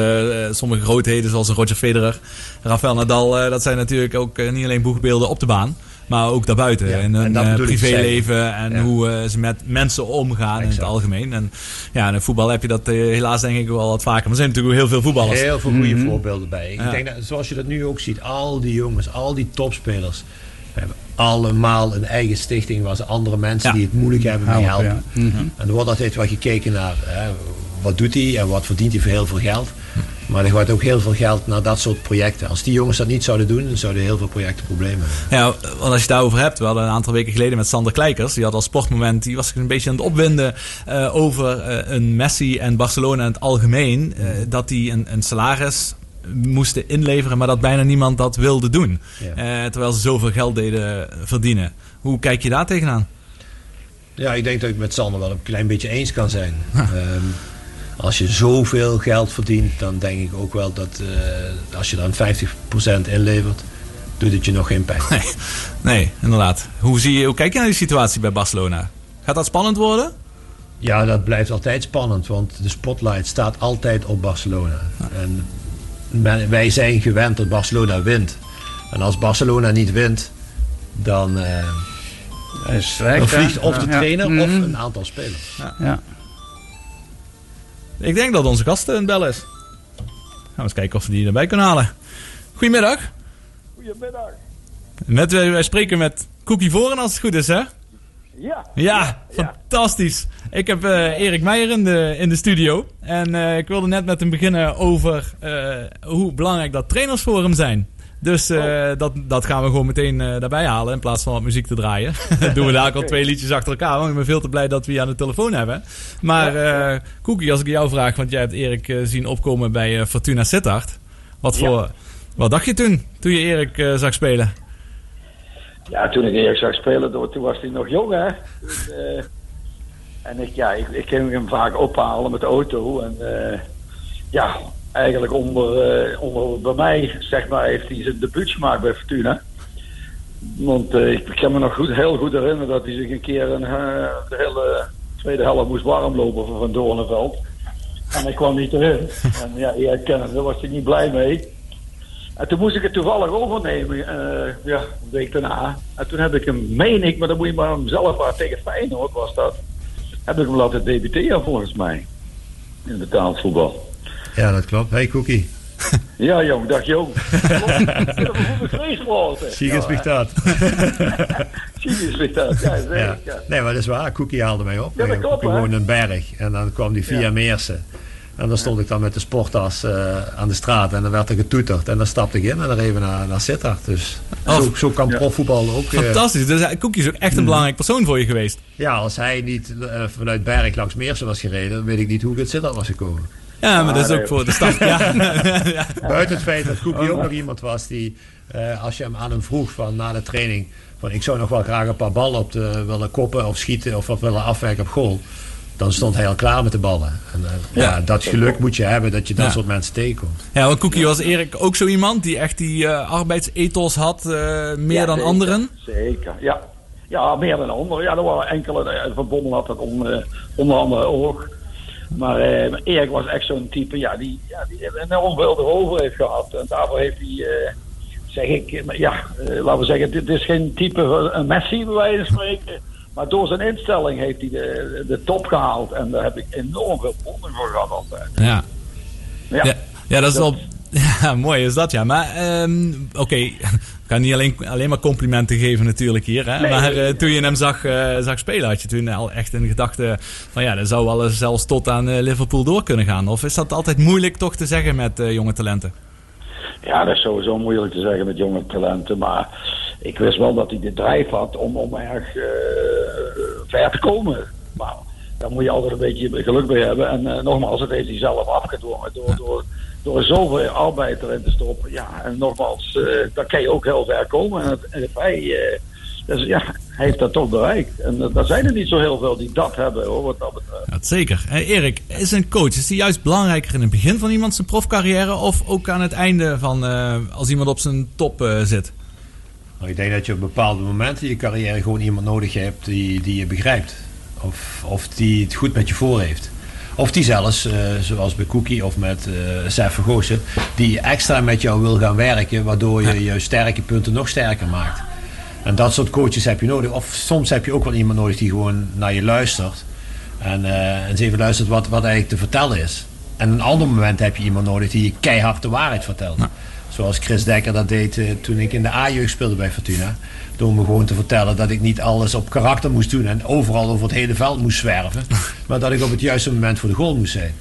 S2: eh, sommige grootheden zoals Roger Federer, Rafael Nadal. eh, dat zijn natuurlijk ook eh, niet alleen boegbeelden op de baan. Maar ook daarbuiten.
S4: Ja,
S2: in
S4: en
S2: hun eh, privéleven en
S4: Ja.
S2: hoe eh, ze met mensen omgaan in het algemeen. En ja, in het voetbal heb je dat eh, helaas denk ik wel wat vaker. Maar er zijn natuurlijk ook heel veel voetballers.
S4: Heel veel goede voorbeelden bij. Ik
S2: Ja.
S4: denk dat, zoals je dat nu ook ziet, al die jongens, al die topspelers hebben allemaal een eigen stichting waar ze andere mensen
S2: Ja.
S4: die het moeilijk hebben mee
S6: Helpen. Mhm.
S4: En er wordt altijd wel gekeken naar hè, wat doet hij en wat verdient hij voor heel veel geld. Maar er gaat ook heel veel geld naar dat soort projecten. Als die jongens dat niet zouden doen, dan zouden heel veel projecten problemen hebben.
S2: Ja, want als je het daarover hebt, we hadden een aantal weken geleden met Sander Kleikers. Die had als sportmoment, die was een beetje aan het opwinden eh, over eh, een Messi en Barcelona in het algemeen. eh, dat die een, een salaris moesten inleveren, maar dat bijna niemand dat wilde doen.
S4: Ja.
S2: Terwijl ze zoveel geld deden verdienen. Hoe kijk je daar tegenaan?
S4: Ja, ik denk dat ik met Sander wel een klein beetje eens kan zijn. *laughs* Ehm, als je zoveel geld verdient, dan denk ik ook wel dat eh, als je dan 50% inlevert, doet het je nog geen pijn.
S2: Nee, nee inderdaad. Hoe, zie je, hoe kijk je naar die situatie bij Barcelona? Gaat dat spannend worden?
S4: Ja, dat blijft altijd spannend, want de spotlight staat altijd op Barcelona. En men- wij zijn gewend dat Barcelona wint. En als Barcelona niet wint, dan, eh,
S6: weg,
S4: dan vliegt of de trainer
S6: Mhm.
S4: of een aantal spelers.
S6: Ja.
S2: Ik denk dat onze gast een bel is. Gaan we eens kijken of we die erbij kunnen halen. Goedemiddag.
S7: Goedemiddag.
S2: Met, wij, wij spreken met Cookie Voren als het goed is, hè?
S7: Ja.
S2: Ja, fantastisch. Ik heb eh, Erik Meijer in de, in de studio. En eh, ik wilde net met hem beginnen over eh, hoe belangrijk dat trainersforum zijn. Dus eh, dat, dat gaan we gewoon meteen eh, daarbij halen in plaats van wat muziek te draaien. *laughs* *laughs* Doen we daar al twee liedjes achter elkaar. Want ik ben veel te blij dat we je aan de telefoon hebben. Maar eh Cookie, als ik jou vraag, want jij hebt Erik eh, zien opkomen bij eh, Fortuna Sittard. Wat, voor, wat dacht je toen, toen je Erik eh, zag spelen?
S7: Ja, toen ik Erik zag spelen, toen was hij nog jong, hè. Dus, eh, en ik, ja, ik, ik ging hem vaak ophalen met de auto. En eh, ja, eigenlijk onder, eh, onder bij mij, zeg maar, heeft hij zijn debuut gemaakt bij Fortuna. Want eh, ik kan me nog goed, heel goed herinneren dat hij zich een keer een, eh, de hele tweede helft moest warm lopen van Van Doornenveld. En hij kwam niet erin. *laughs* En ja, Erik kennen, daar was hij niet blij mee. En toen moest ik het toevallig overnemen, ja, een week daarna. En toen heb ik hem, meen ik, maar dan moet je maar hem zelf maar tegen Feyenoord was dat. Heb ik hem laten debuteren volgens mij. In betaald voetbal.
S4: Ja, dat klopt. Hey Cookie, *laughs*
S7: Ja jong, dag jong. Goed vreeswoorden.
S4: zie je het dat?
S7: Zie je dat? Ja, zeker.
S4: Ja.
S7: Ja.
S4: Nee, maar dat is waar. Cookie haalde mij op.
S7: Ja, dat
S4: Ik-
S7: klopt,
S4: Ik woonde in Berg. En dan kwam hij via
S7: Ja.
S4: Meersen. En dan stond ik dan met de sporttas eh, aan de straat en dan werd er getoeterd. En dan stapte ik in en dan even naar, naar Sittard. Dus
S2: Oh.
S4: zo, zo kan profvoetbal ook. eh,
S2: Fantastisch. Dus Koekie is ook echt een belangrijk persoon voor je geweest.
S4: ja, als hij niet eh, vanuit Berg langs Meersen was gereden, dan weet ik niet hoe ik uit Sittard was gekomen.
S2: Ja, maar dat is
S7: nee.
S2: ook voor de start. Ja. *laughs* ja.
S4: Buiten het feit dat Koekie ook nog iemand was die, eh, als je hem aan hem vroeg van na de training, van ik zou nog wel graag een paar ballen op de willen koppen of schieten of wat willen afwerken op goal. Dan stond hij al klaar met de ballen. En, eh, ja. dat geluk moet je hebben dat je dat
S2: Ja.
S4: soort mensen tegenkomt.
S2: Ja, want Koekie was Erik ook zo iemand die echt die eh, arbeidsethos had, eh, meer
S7: Ja,
S2: dan
S7: zeker,
S2: anderen.
S7: Zeker, ja. Ja, meer dan anderen. Ja, er waren enkele verbonden had dat on, eh, onder andere ook. Maar eh, maar Erik was echt zo'n type, ja, die, ja, die enorm veel erover heeft gehad. En daarvoor heeft hij, eh, zeg ik, maar ja, eh, laten we zeggen, dit is geen type van een Messi bij wijze van spreken. Maar door zijn instelling heeft hij de, de top gehaald. En daar heb ik enorm veel bewondering voor gehad altijd.
S2: Ja.
S7: Ja.
S2: Ja, ja dat is wel... *laughs* Ja, mooi is dat, ja. Maar ehm, oké, ik kan niet alleen, alleen maar complimenten geven natuurlijk hier. Hè?
S7: Nee.
S2: maar eh, toen je hem zag, eh, zag spelen, had je toen al echt een gedachte van ja, dat zou wel eens zelfs tot aan eh, Liverpool door kunnen gaan. Of is dat altijd moeilijk toch te zeggen met jonge talenten?
S7: Ja, dat is sowieso moeilijk te zeggen met jonge talenten. Maar ik wist wel dat hij de drijf had om, om erg ver te komen. Maar daar moet je altijd een beetje geluk bij hebben. En nogmaals, het heeft hij zelf afgedwongen door, door, door zoveel arbeid erin te stoppen. Ja, en nogmaals, eh daar kan je ook heel ver komen. En, het, en hij, eh, dus, ja, hij heeft dat toch bereikt. En uh, daar zijn er niet zo heel veel die dat hebben, hoor, wat dat betreft.
S2: Ja, zeker. Erik, is een coach, is die juist belangrijker in het begin van iemand zijn profcarrière of ook aan het einde van eh, als iemand op zijn top eh, zit?
S4: Nou, ik denk dat je op bepaalde momenten in je carrière gewoon iemand nodig hebt die, die je begrijpt. Of, of die het goed met je voor heeft. Of die zelfs, eh, zoals bij Cookie of met eh Sef die extra met jou wil gaan werken, waardoor je je sterke punten nog sterker maakt. En dat soort coaches heb je nodig. Of soms heb je ook wel iemand nodig die gewoon naar je luistert. En, eh, eens even luistert wat, wat eigenlijk te vertellen is. En een ander moment heb je iemand nodig die je keihard de waarheid vertelt. Zoals Chris Dekker dat deed toen ik in de A-jeugd speelde bij Fortuna. Door me gewoon te vertellen dat ik niet alles op karakter moest doen en overal over het hele veld moest zwerven. *laughs* maar dat ik op het juiste moment voor de goal moest zijn.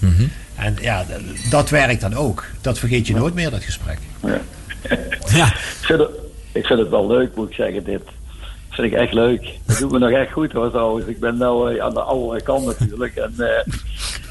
S4: En ja, dat werkt dan ook. Dat vergeet je nooit meer, dat gesprek.
S7: Ja. *laughs*
S2: Ja,
S7: Ik vind, het, ik vind het wel leuk, moet ik zeggen, dit. Dat vind ik echt leuk. Dat doet me nog echt goed hoor trouwens. Ik ben nou eh, aan de andere kant natuurlijk. En eh,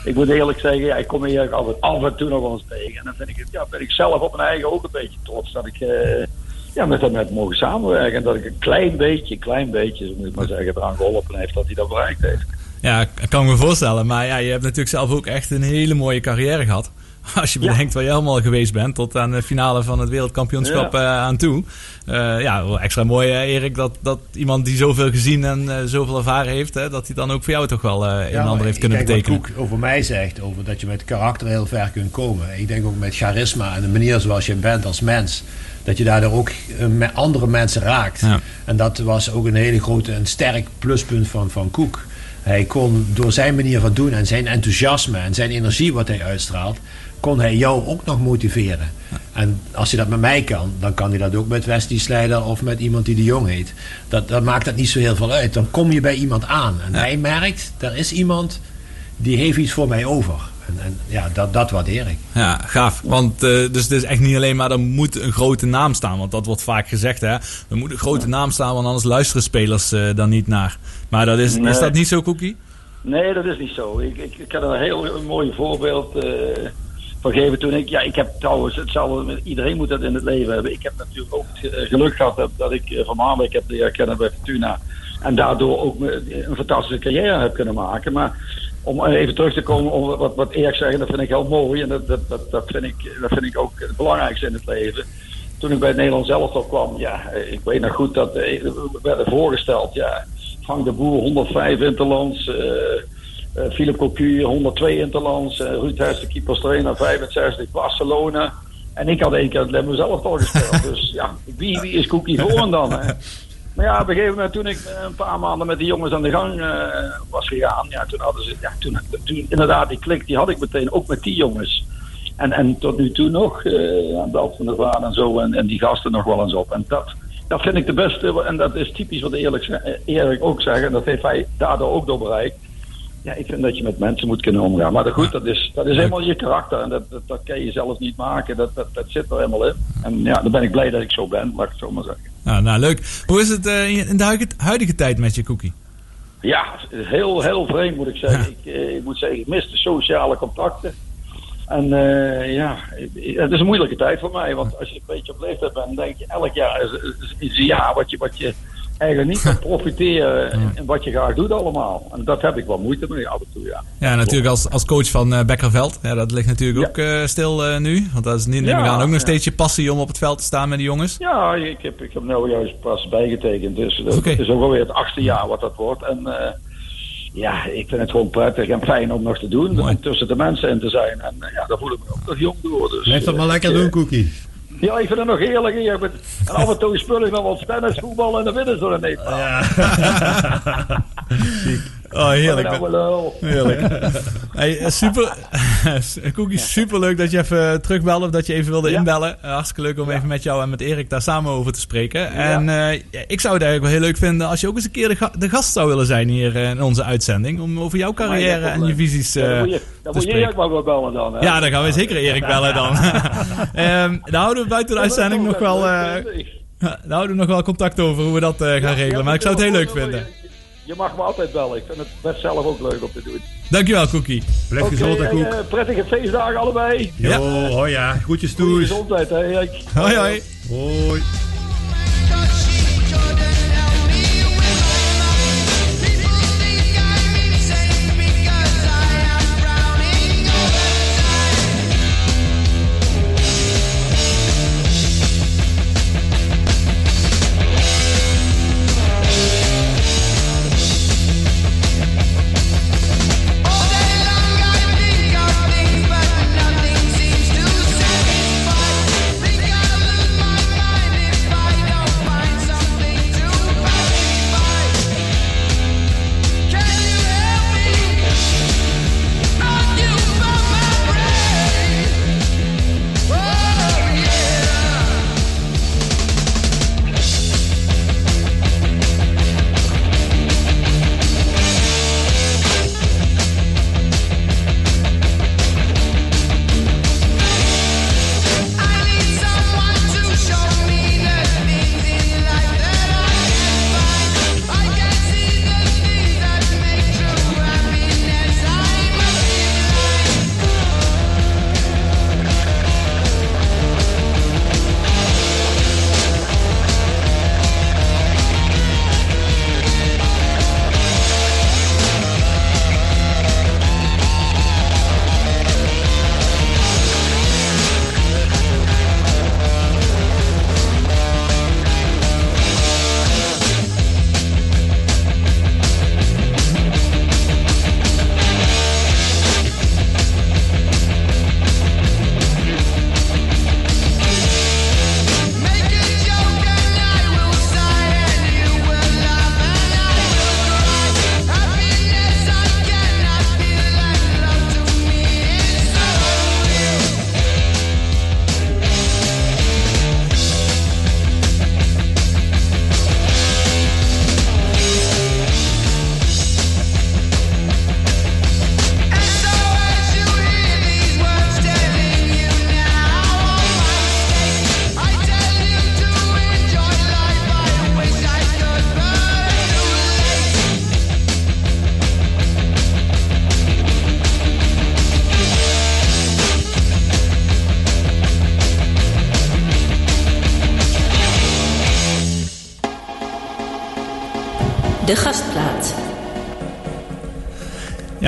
S7: ik moet eerlijk zeggen, ja, ik kom hier af en toe nog wel eens tegen. En dan vind ik, het, ja, ben ik zelf op mijn eigen ook een beetje trots dat ik eh, ja, met hem heb mogen samenwerken. En dat ik een klein beetje, klein beetje, zo moet ik maar zeggen, eraan geholpen heeft dat hij dat bereikt heeft.
S2: ja, ik kan me voorstellen. Maar ja, je hebt natuurlijk zelf ook echt een hele mooie carrière gehad. *laughs* Als je
S7: Ja.
S2: bedenkt waar je helemaal geweest bent, tot aan de finale van het wereldkampioenschap
S7: Ja.
S2: eh, aan toe. Eh, ja, wel extra mooi, hè, Erik, dat, dat iemand die zoveel gezien en eh, zoveel ervaren heeft, hè, dat hij dan ook voor jou toch wel eh, een en ander heeft kunnen
S4: denk wat
S2: betekenen.
S4: Koek over mij zegt, over dat je met karakter heel ver kunt komen. Ik denk ook met charisma en de manier zoals je bent als mens. Dat je daardoor ook eh, met andere mensen raakt.
S2: Ja.
S4: En dat was ook een hele grote, een sterk pluspunt van, van Koek. Hij kon door zijn manier van doen en zijn enthousiasme en zijn energie wat hij uitstraalt, kon hij jou ook nog motiveren. En als hij dat met mij kan, dan kan hij dat ook met Wesley Sleider of met iemand die de Jong heet. Dat, dat maakt dat niet zo heel veel uit. Dan kom je bij iemand aan en hij merkt, er is iemand die heeft iets voor mij over. En, en ja, dat, dat waardeer ik.
S2: Ja, gaaf. Want eh, dus het is echt niet alleen maar er moet een grote naam staan. Want dat wordt vaak gezegd, hè. Er moet een grote naam staan, want anders luisteren spelers eh, dan niet naar. Maar dat is, is dat niet zo, Cookie?
S7: Nee, dat is niet zo. Ik, ik, ik er een heel mooi voorbeeld eh, van gegeven toen ik... Ja, ik heb trouwens, hetzelfde, met- iedereen moet dat in het leven hebben. Ik heb natuurlijk ook het geluk gehad dat, dat ik Van Marwijk heb leren kennen bij Fortuna. En daardoor ook een fantastische carrière heb kunnen maken. Maar om even terug te komen op wat, wat Erik zei, dat vind ik heel mooi. En dat, dat, dat, dat, vind, ik, dat vind ik ook het belangrijkste in het leven. Toen ik bij het Nederlands elftal kwam, ja, eh, ik weet nog goed dat eh, we werden voorgesteld, ja, Frank de Boer 105 interlands, eh eh, Philip Cocu 102 interlands, eh Ruud Hess de keeperstrainer 65 Barcelona. En ik had één keer het Lemmer zelf al gespeeld. *laughs* dus ja, wie, wie is Cookie voor dan? Hè? *laughs* Maar ja, op een gegeven moment toen ik eh, een paar maanden met die jongens aan de gang eh, was gegaan, ja, toen hadden ze, ja, toen, toen inderdaad die klik, die had ik meteen ook met die jongens. En, en tot nu toe nog, eh aan van der Vaan en zo, en, en die gasten nog wel eens op. En dat, dat vind ik de beste, en dat is typisch wat eerlijk, Erik ook zegt, en dat heeft hij daardoor ook door bereikt. ja, ik vind dat je met mensen moet kunnen omgaan. Maar goed, dat is, dat is helemaal je karakter. En dat, dat, dat kan je zelf niet maken. Dat, dat, dat zit er helemaal in. En ja, dan ben ik blij dat ik zo ben, laat ik het zo maar zeggen.
S2: Nou, nou leuk. Hoe is het eh, in de huidige, tijd met je Cookie?
S7: Ja, heel, heel vreemd moet ik zeggen. Ik, eh, ik moet zeggen, ik mis de sociale contacten. En eh, ja, het is een moeilijke tijd voor mij. Want als je een beetje op leeftijd bent, denk je elk jaar is, is, is een jaar wat je, wat je eigenlijk niet kan profiteren *laughs* in, wat je graag doet allemaal. En dat heb ik wel moeite mee af en toe, ja.
S2: Ja, natuurlijk als, als coach van eh Bekkerveld. Ja, dat ligt natuurlijk ook eh, stil eh, nu. Want dat is niet, neem ik
S7: Ja,
S2: aan, ook nog
S7: ja.
S2: steeds je passie om op het veld te staan met de jongens.
S7: Ja, ik heb, ik heb nou juist pas bijgetekend. Dus dat is ook alweer het achtste jaar wat dat wordt. En eh, ja, ik vind het gewoon prettig en fijn om nog te doen.
S2: Mooi.
S7: Tussen de mensen in te zijn. En ja, daar voel ik me ook nog jong door. Dus,
S8: Blijf dat maar lekker doen, Cookie.
S7: Ja, ik vind het nog heerlijk hier. Met- En af en toe speel ik nog wat tennis, voetbal en dan winnen ze er niet.
S8: Ja. *laughs*
S2: Oh, heerlijk.
S7: Lul.
S2: Heerlijk. *laughs* Hey, eh, super. *laughs* Cookie, super leuk dat je even terugbelde. Of dat je even wilde
S7: Ja.
S2: inbellen. Eh, hartstikke leuk om even met jou en met Erik daar samen over te spreken. En eh, ik zou het eigenlijk wel heel leuk vinden als je ook eens een keer de, ga- de gast zou willen zijn hier eh, in onze uitzending. Om over jouw carrière en je visies
S7: dan
S2: eh
S7: moet
S2: te
S7: dan moet je
S2: spreken.
S7: Maar wel bellen dan. Hè?
S2: Ja, dan gaan we zeker Erik bellen dan. *laughs* Ehm daar houden we buiten de uitzending nog wel, eh, daar houden we nog wel contact over hoe we dat eh, gaan regelen. Maar ik zou het heel leuk vinden.
S7: Je mag me altijd bellen. Ik vind het best zelf ook leuk om te doen.
S2: Dankjewel, Cookie.
S8: Blijf gezond, Koek.
S7: eh, prettige feestdagen allebei.
S8: Jo,
S2: Ja.
S8: hoi ja. Groetjes
S7: Goeie
S8: toes.
S7: gezondheid, hè.
S2: Hoi, hoi.
S8: Hoi.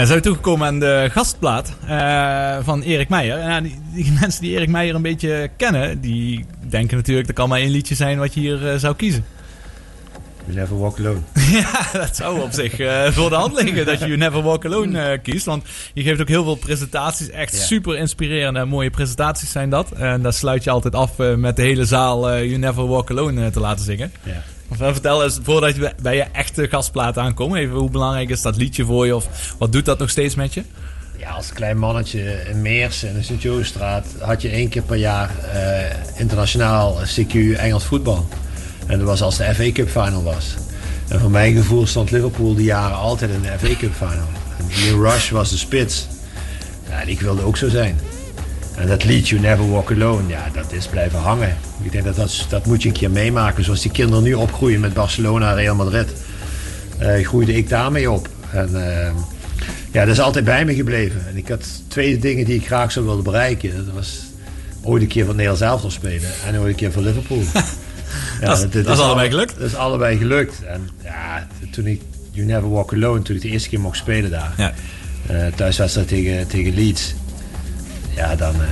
S2: Zijn we toegekomen aan de gastplaat eh, van Erik Meijer. En die, die *laughs* mensen die Erik Meijer een beetje kennen, die denken natuurlijk... er kan maar één liedje zijn wat je hier eh, zou kiezen.
S8: You never walk alone. *laughs*
S2: ja, dat zou op zich eh, voor de hand liggen dat je You Never Walk Alone kiest. Want je geeft ook heel veel presentaties. Echt
S8: Ja.
S2: super inspirerende en mooie presentaties zijn dat. En daar sluit je altijd af met de hele zaal You Never Walk Alone te laten zingen.
S8: Ja.
S2: Eh, vertel eens, voordat je bij- je echte gastplaat aankomt, even hoe belangrijk is dat liedje voor je? Of wat doet dat nog steeds met je?
S8: Ja, als klein mannetje in Meers in de Sint-Joosstraat had je één keer per jaar eh, internationaal CQ Engels voetbal. En dat was als de FA Cup final was. En voor mijn gevoel stond Liverpool die jaren altijd in de FA Cup final. En
S4: Ian Rush was de spits. Ja, en ik wilde ook zo zijn. En dat lied You Never Walk Alone, ja, dat is blijven hangen. Ik denk dat, dat dat moet je een keer meemaken. Zoals die kinderen nu opgroeien met Barcelona en Real Madrid. eh, groeide ik daarmee op. En eh, ja, dat is altijd bij me gebleven. En ik had twee dingen die ik graag zou willen bereiken. Dat was ooit een keer voor Nederlands elftal spelen en ooit een keer voor Liverpool. *laughs* Ja,
S2: Dat is- dat allebei
S4: alle-
S2: gelukt.
S4: Dat is allebei gelukt. En ja, toen ik You Never Walk Alone, toen ik de eerste keer mocht spelen daar.
S2: Ja.
S4: eh, thuiswedstrijd tegen, tegen Leeds. Ja, dan, eh,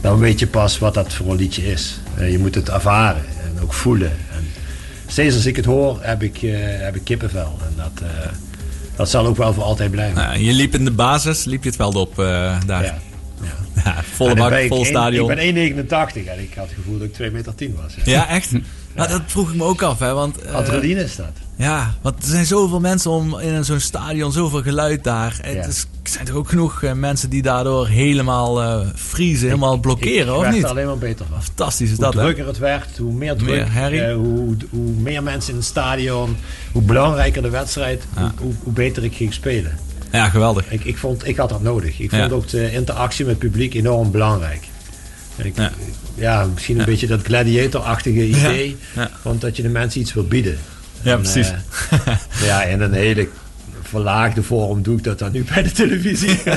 S4: dan weet je pas wat dat voor een liedje is. Eh, je moet het ervaren en ook voelen. En steeds als ik het hoor, heb ik, eh, heb ik kippenvel. En dat, dat zal ook wel voor altijd blijven.
S2: Nou, je liep in de basis, liep je het veld op daar.
S4: Ja.
S2: Ja, *laughs* volle bak,
S4: ik
S2: vol stadion.
S4: Ik ben 1,89 en ik had het gevoel dat ik 2,10 meter was. Ja.
S2: Ja, echt? Nou, dat vroeg ik me ook af, hè. Want,
S4: Adrenaline is dat.
S2: Ja, want er zijn zoveel mensen om in zo'n stadion, zoveel geluid daar.
S4: Ja.
S2: Het is, er zijn toch ook genoeg eh, mensen die daardoor helemaal eh vriezen, helemaal blokkeren,
S4: ik
S2: of niet?
S4: er alleen maar beter van.
S2: Fantastisch is
S4: Hoe
S2: dat, hè?
S4: drukker het werd, hoe meer druk,
S2: Meer
S4: eh, hoe, hoe meer mensen in het stadion, hoe belangrijker de wedstrijd, hoe, hoe, hoe beter ik ging spelen.
S2: Ja, geweldig.
S4: Ik, ik, vond, ik had dat nodig. Ik
S2: Ja.
S4: vond ook de interactie met het publiek enorm belangrijk. Ik,
S2: Ja.
S4: misschien een beetje dat gladiator-achtige idee, want dat je de mensen iets wil bieden.
S2: Ja,
S4: En,
S2: precies.
S4: eh, ja, in een hele verlaagde vorm doe ik dat dan nu bij de televisie. *laughs* *laughs*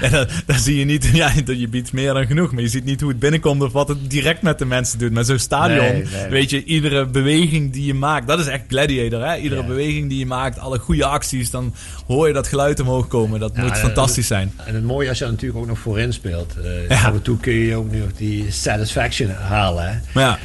S2: Ja, dat, dat zie je niet. Ja, dat je biedt meer dan genoeg. Maar je ziet niet hoe het binnenkomt of wat het direct met de mensen doet. Met zo'n stadion,
S4: Nee, nee.
S2: weet je, iedere beweging die je maakt. Dat is echt Gladiator, hè? Iedere
S4: Ja.
S2: beweging die je maakt, alle goede acties. Dan hoor je dat geluid omhoog komen. Dat
S4: Ja,
S2: moet
S4: en-
S2: fantastisch zijn.
S4: En het mooie als je er natuurlijk ook nog voorin speelt. Eh,
S2: Ja.
S4: Af en toe kun je ook nog die satisfaction halen. Hè?
S2: Maar ja,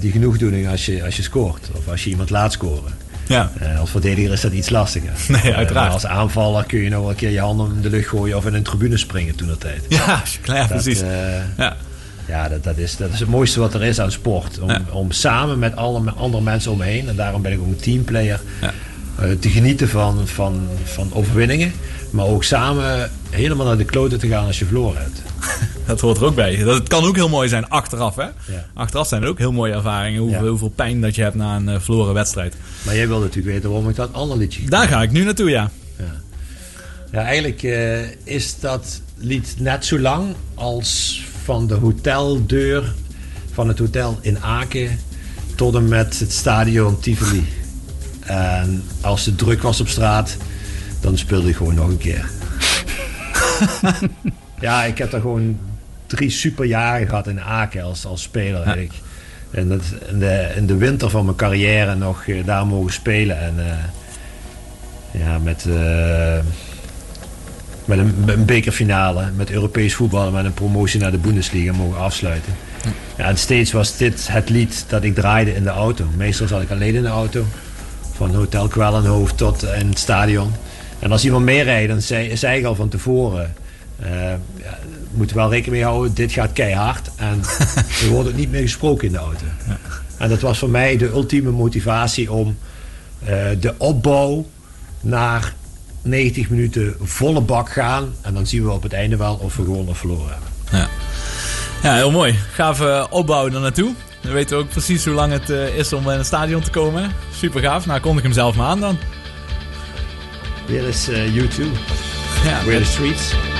S4: die genoegdoening als je, als je scoort. Of als je iemand laat scoren.
S2: ja.
S4: Eh, als verdediger is dat iets lastiger. *laughs*
S2: Nee,
S4: Eh,
S2: uiteraard.
S4: als aanvaller kun je nog wel een keer je handen in de lucht gooien. Of in een tribune springen toen dat tijd.
S2: Ja, *laughs* ja, precies.
S4: eh,
S2: Ja.
S4: ja, dat, dat, is, dat is het mooiste wat er is aan sport. Om,
S2: Ja.
S4: om samen met alle andere mensen om me heen, en daarom ben ik ook een teamplayer,
S2: Ja.
S4: eh, te genieten van, van, van overwinningen. Maar ook samen helemaal naar de kloten te gaan als je verloren hebt. *laughs*
S2: Dat hoort er ook bij. Dat, het kan ook heel mooi zijn achteraf, hè?
S4: Ja.
S2: Achteraf zijn er ook heel mooie ervaringen. Hoeveel,
S4: Ja.
S2: hoeveel pijn dat je hebt na een eh, verloren wedstrijd.
S4: Maar jij wil natuurlijk weten waarom ik dat ander liedje
S2: Daar ga ik nu naartoe, ja.
S4: Ja, eigenlijk eh, is dat lied net zo lang als van de hoteldeur van het hotel in Aken tot en met het stadion Tivoli. En als het druk was op straat, dan speelde ik gewoon nog een keer. *laughs* ja, ik heb daar gewoon drie superjaren gehad in Aken als, als speler. eigenlijk. En dat, in, de, in de winter van mijn carrière nog eh, daar mogen spelen. En eh, ja, met, eh, met een, met een bekerfinale, met Europees voetbal en met een promotie naar de Bundesliga mogen afsluiten. Ja, en steeds was dit het lied dat ik draaide in de auto. Meestal zat ik alleen in de auto. Van Hotel Kwellenhoofd tot in het stadion. En als iemand meerijdt, dan zei, zei ik al van tevoren... eh ja, we moeten wel rekening mee houden, dit gaat keihard. En *laughs* er wordt ook niet meer gesproken in de auto. En dat was voor mij de ultieme motivatie om eh, de opbouw naar 90 minuten volle bak gaan. En dan zien we op het einde wel of we gewonnen of verloren hebben.
S2: Ja, ja heel mooi. Gave opbouw er naartoe. Dan weten we ook precies hoe lang het eh, is om in het stadion te komen. Super gaaf. Nou, kondig hem zelf maar aan dan.
S4: Dit is eh, U2.
S2: Ja,
S4: We're the Streets.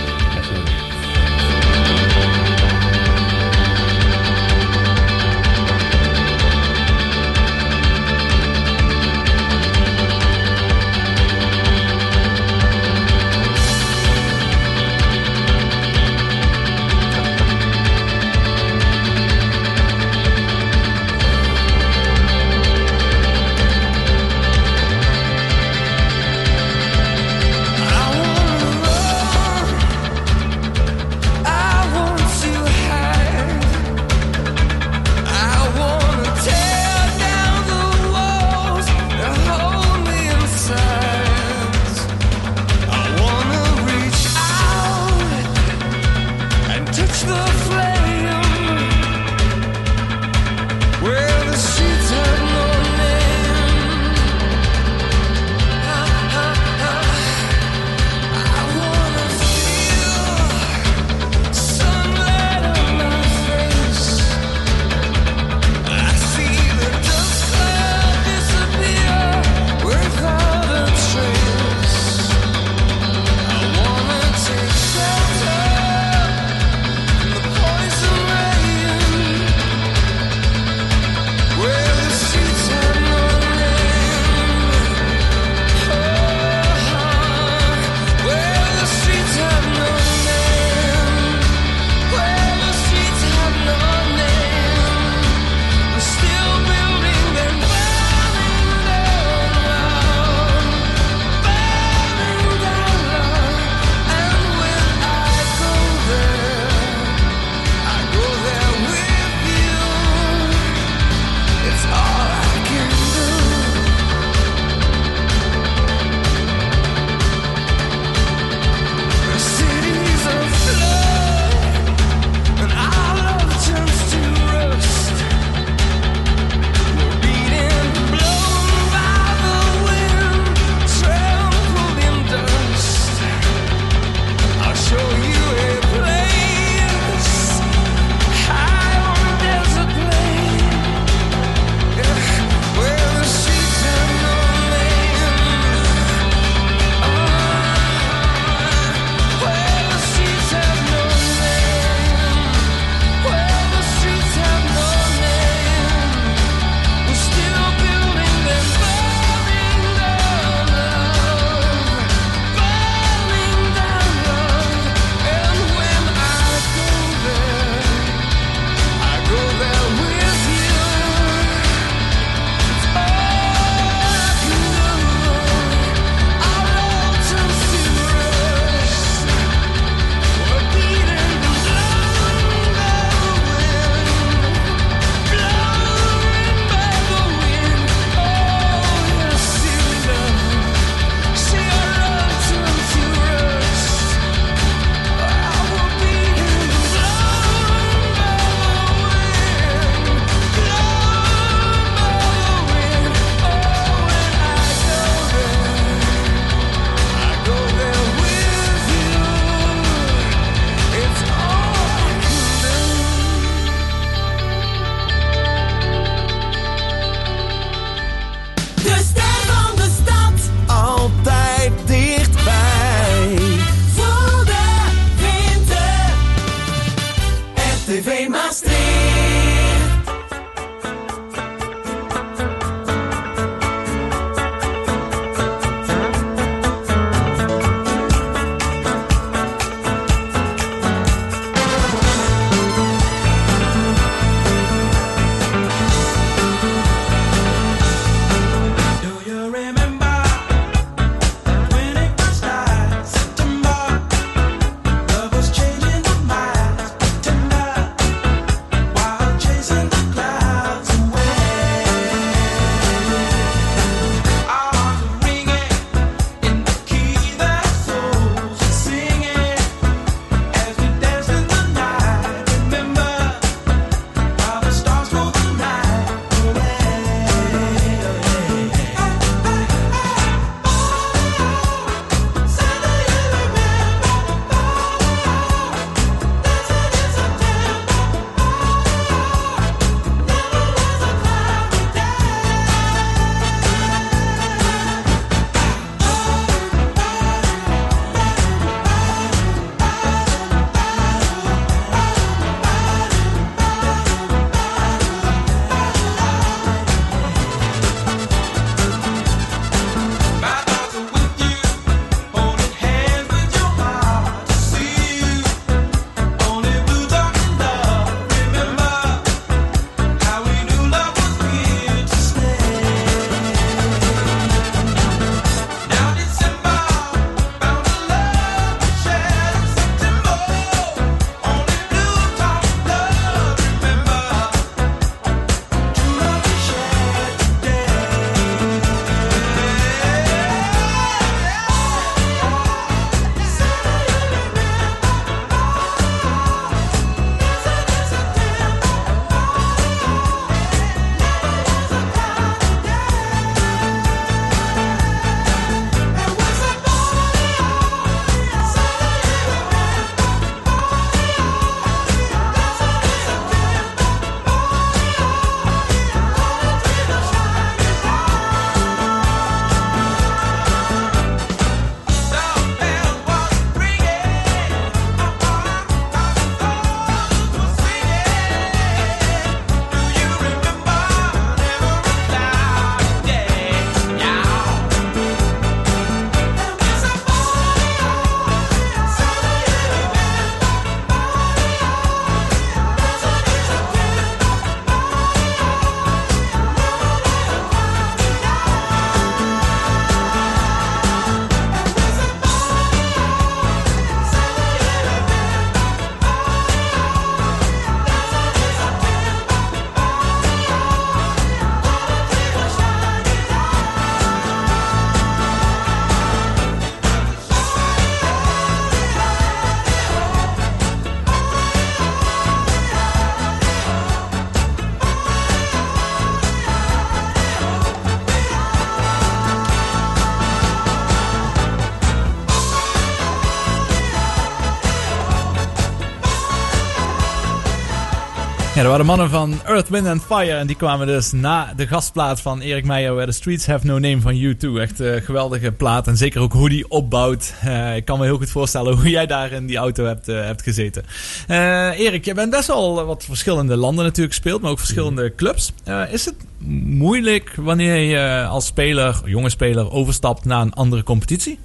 S2: Dat waren mannen van Earth, Wind and Fire. En die kwamen dus na de gastplaat van Erik Meijer, Where the Streets Have No Name van U2. Echt een geweldige plaat. En zeker ook hoe die opbouwt. Eh, ik kan me heel goed voorstellen hoe jij daar in die auto hebt, eh, hebt gezeten. Eh, Erik, je bent best wel wat verschillende landen natuurlijk gespeeld, maar ook verschillende clubs. Eh, is het moeilijk wanneer je als speler, jonge speler, overstapt naar een andere competitie?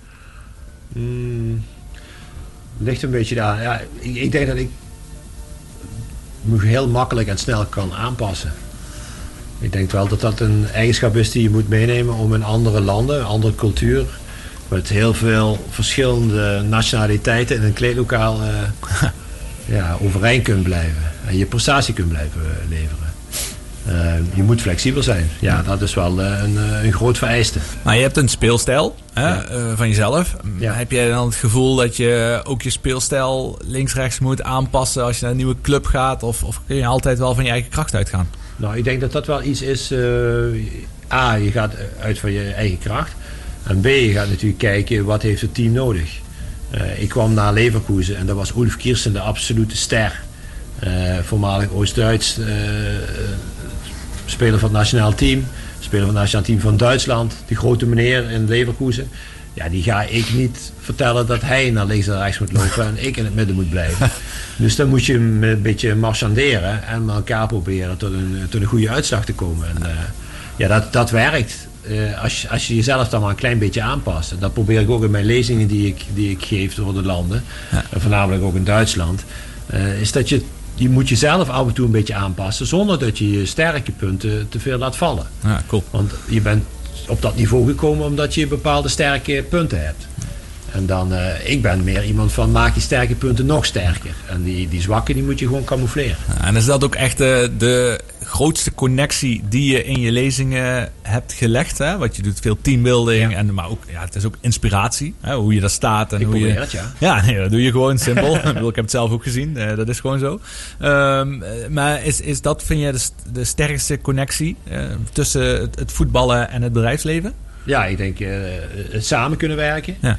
S4: Mm, ligt een beetje daar. Ja, ik, ik denk dat ik heel makkelijk en snel kan aanpassen. Ik denk wel dat dat een eigenschap is die je moet meenemen om in andere landen, een andere cultuur, met heel veel verschillende nationaliteiten in een kleedlokaal eh, *laughs* ja, overeind kunt blijven. En je prestatie kunt blijven leveren. Eh, je moet flexibel zijn. Ja, dat is wel eh, een, eh, een groot vereiste.
S2: Maar je hebt een speelstijl hè,
S4: Ja.
S2: van jezelf.
S4: Ja.
S2: Heb jij dan het gevoel dat je ook je speelstijl links-rechts moet aanpassen als je naar een nieuwe club gaat? Of, of kun je altijd wel van je eigen kracht uitgaan?
S4: Nou, ik denk dat dat wel iets is. A, je gaat uit van je eigen kracht. En B, je gaat natuurlijk kijken wat heeft het team nodig. Ik kwam naar Leverkusen en dat was Ulf Kirsten de absolute ster. Voormalig Oost-Duits speler van het nationaal team. Speler van het nationaal team van Duitsland. Die grote meneer in Leverkusen. Ja, die ga ik niet vertellen dat hij naar links en rechts moet lopen en ik in het midden moet blijven. *laughs* Dus dan moet je hem een beetje marchanderen en met elkaar proberen tot een, tot een goede uitslag te komen. En eh, ja, dat, dat werkt. Eh, als, je- als je jezelf dan maar een klein beetje aanpast. En dat probeer ik ook in mijn lezingen die ik, die ik geef door de landen. En voornamelijk ook in Duitsland. eh, is dat je, je moet jezelf af en toe een beetje aanpassen. Zonder dat je je sterke punten te veel laat vallen.
S2: Ja, cool.
S4: Want je bent op dat niveau gekomen omdat je bepaalde sterke punten hebt. En dan, eh, ik ben meer iemand van maak je sterke punten nog sterker. En die, die zwakke die moet je gewoon camoufleren.
S2: Ja, En is dat ook echt eh, de grootste connectie die je in je lezingen hebt gelegd? Hè? Wat je doet, veel teambuilding,
S4: Ja.
S2: en, maar ook, ja, het is ook inspiratie. Hè? Hoe je daar staat. En
S4: Ik
S2: hoe je,
S4: het, ja. *laughs*
S2: Ja, nee, dat doe je gewoon simpel. *laughs* ik, bedoel, ik heb het zelf ook gezien, eh, dat is gewoon zo. Ehm, eh, maar is, is dat, vind je, de, de sterkste connectie eh, tussen het, het voetballen en het bedrijfsleven?
S4: Ja, ik denk het samen kunnen werken.
S2: Ja.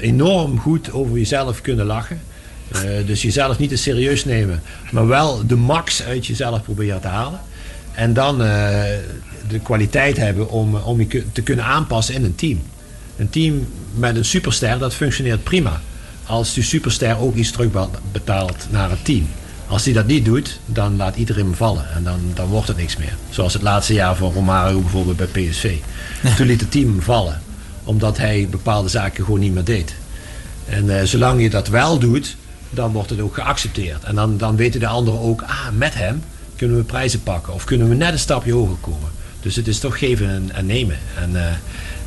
S4: Enorm goed over jezelf kunnen lachen. Eh, dus jezelf niet te serieus nemen, maar wel de max uit jezelf proberen te halen. En dan eh, de kwaliteit hebben om, om je te kunnen aanpassen in een team. Een team met een superster, dat functioneert prima. Als die superster ook iets terugbetaalt naar het team. Als hij dat niet doet, dan laat iedereen hem vallen. En dan, dan wordt het niks meer. Zoals het laatste jaar van Romario bijvoorbeeld bij PSV. Toen liet het team hem vallen. Omdat hij bepaalde zaken gewoon niet meer deed. En eh, zolang je dat wel doet, dan wordt het ook geaccepteerd. En dan, dan weten de anderen ook, ah, met hem kunnen we prijzen pakken. Of kunnen we net een stapje hoger komen. Dus het is toch geven en, en nemen. En eh,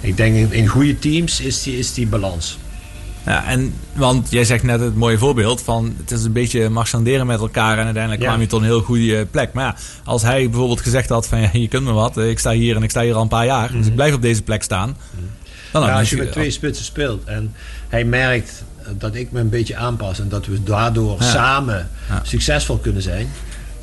S4: ik denk in, goede teams is die, is die balans.
S2: Ja, en, want jij zegt net het mooie voorbeeld van het is een beetje marchanderen met elkaar en uiteindelijk
S4: Ja.
S2: kwam je tot een heel goede plek. Maar ja, als hij bijvoorbeeld gezegd had van ja, je kunt me wat, ik sta hier en ik sta hier al een paar jaar, dus ik blijf op deze plek staan. Dan
S4: Mhm. Ja, als je met twee spitsen speelt en hij merkt dat ik me een beetje aanpas en dat we daardoor
S2: Ja.
S4: samen
S2: Ja.
S4: succesvol kunnen zijn,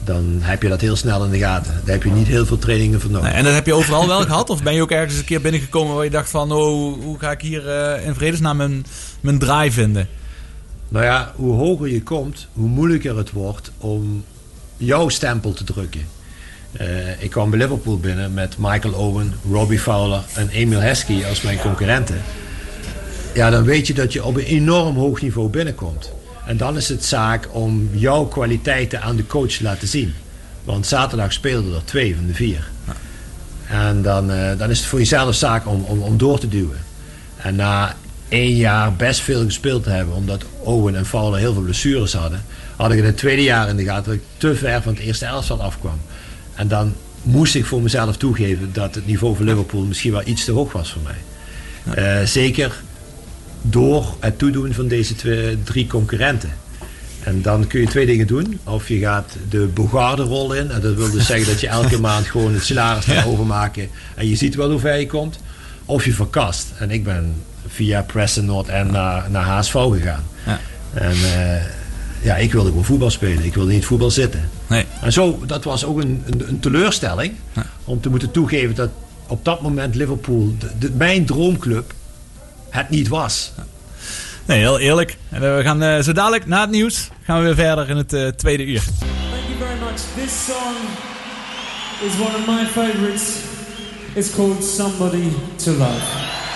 S4: dan heb je dat heel snel in de gaten. Daar heb je niet heel veel trainingen voor nodig.
S2: Nee, en dat heb je overal wel *laughs* gehad? Of ben je ook ergens een keer binnengekomen waar je dacht van oh, hoe ga ik hier eh, in vredesnaam mijn, mijn draai vinden?
S4: Nou ja, hoe hoger je komt, hoe moeilijker het wordt om jouw stempel te drukken. Eh, ik kwam bij Liverpool binnen met Michael Owen, Robbie Fowler en Emil Heskey als mijn concurrenten. Ja, dan weet je dat je op een enorm hoog niveau binnenkomt. En dan is het zaak om jouw kwaliteiten aan de coach te laten zien. Want zaterdag speelden er twee van de vier. En dan, eh, dan is het voor jezelf zaak om, om, om door te duwen. En na één jaar best veel gespeeld te hebben, omdat Owen en Fowler heel veel blessures hadden, had ik in het tweede jaar in de gaten dat ik te ver van het eerste elftal afkwam. En dan moest ik voor mezelf toegeven dat het niveau van Liverpool misschien wel iets te hoog was voor mij. Eh, zeker door het toedoen van deze twee, drie concurrenten. En dan kun je twee dingen doen. Of je gaat de Bogarde-rol in. En dat wil dus zeggen dat je elke *laughs* maand gewoon het salaris gaat overmaken. En je ziet wel hoe ver je komt. Of je verkast. En ik ben via Preston North End naar, naar HSV gegaan.
S2: Ja.
S4: En eh, ja, ik wilde gewoon voetbal spelen. Ik wilde niet voetbal zitten.
S2: Nee.
S4: En zo, dat was ook een, een, een teleurstelling.
S2: Ja.
S4: Om te moeten toegeven dat op dat moment Liverpool, de, de- mijn droomclub, het niet was.
S2: Nee, heel eerlijk. En eh, we gaan eh, zo dadelijk na het nieuws gaan we weer verder in het eh, tweede uur.
S9: Thank you very much. This song is one of my favorites. It's called Somebody to Love.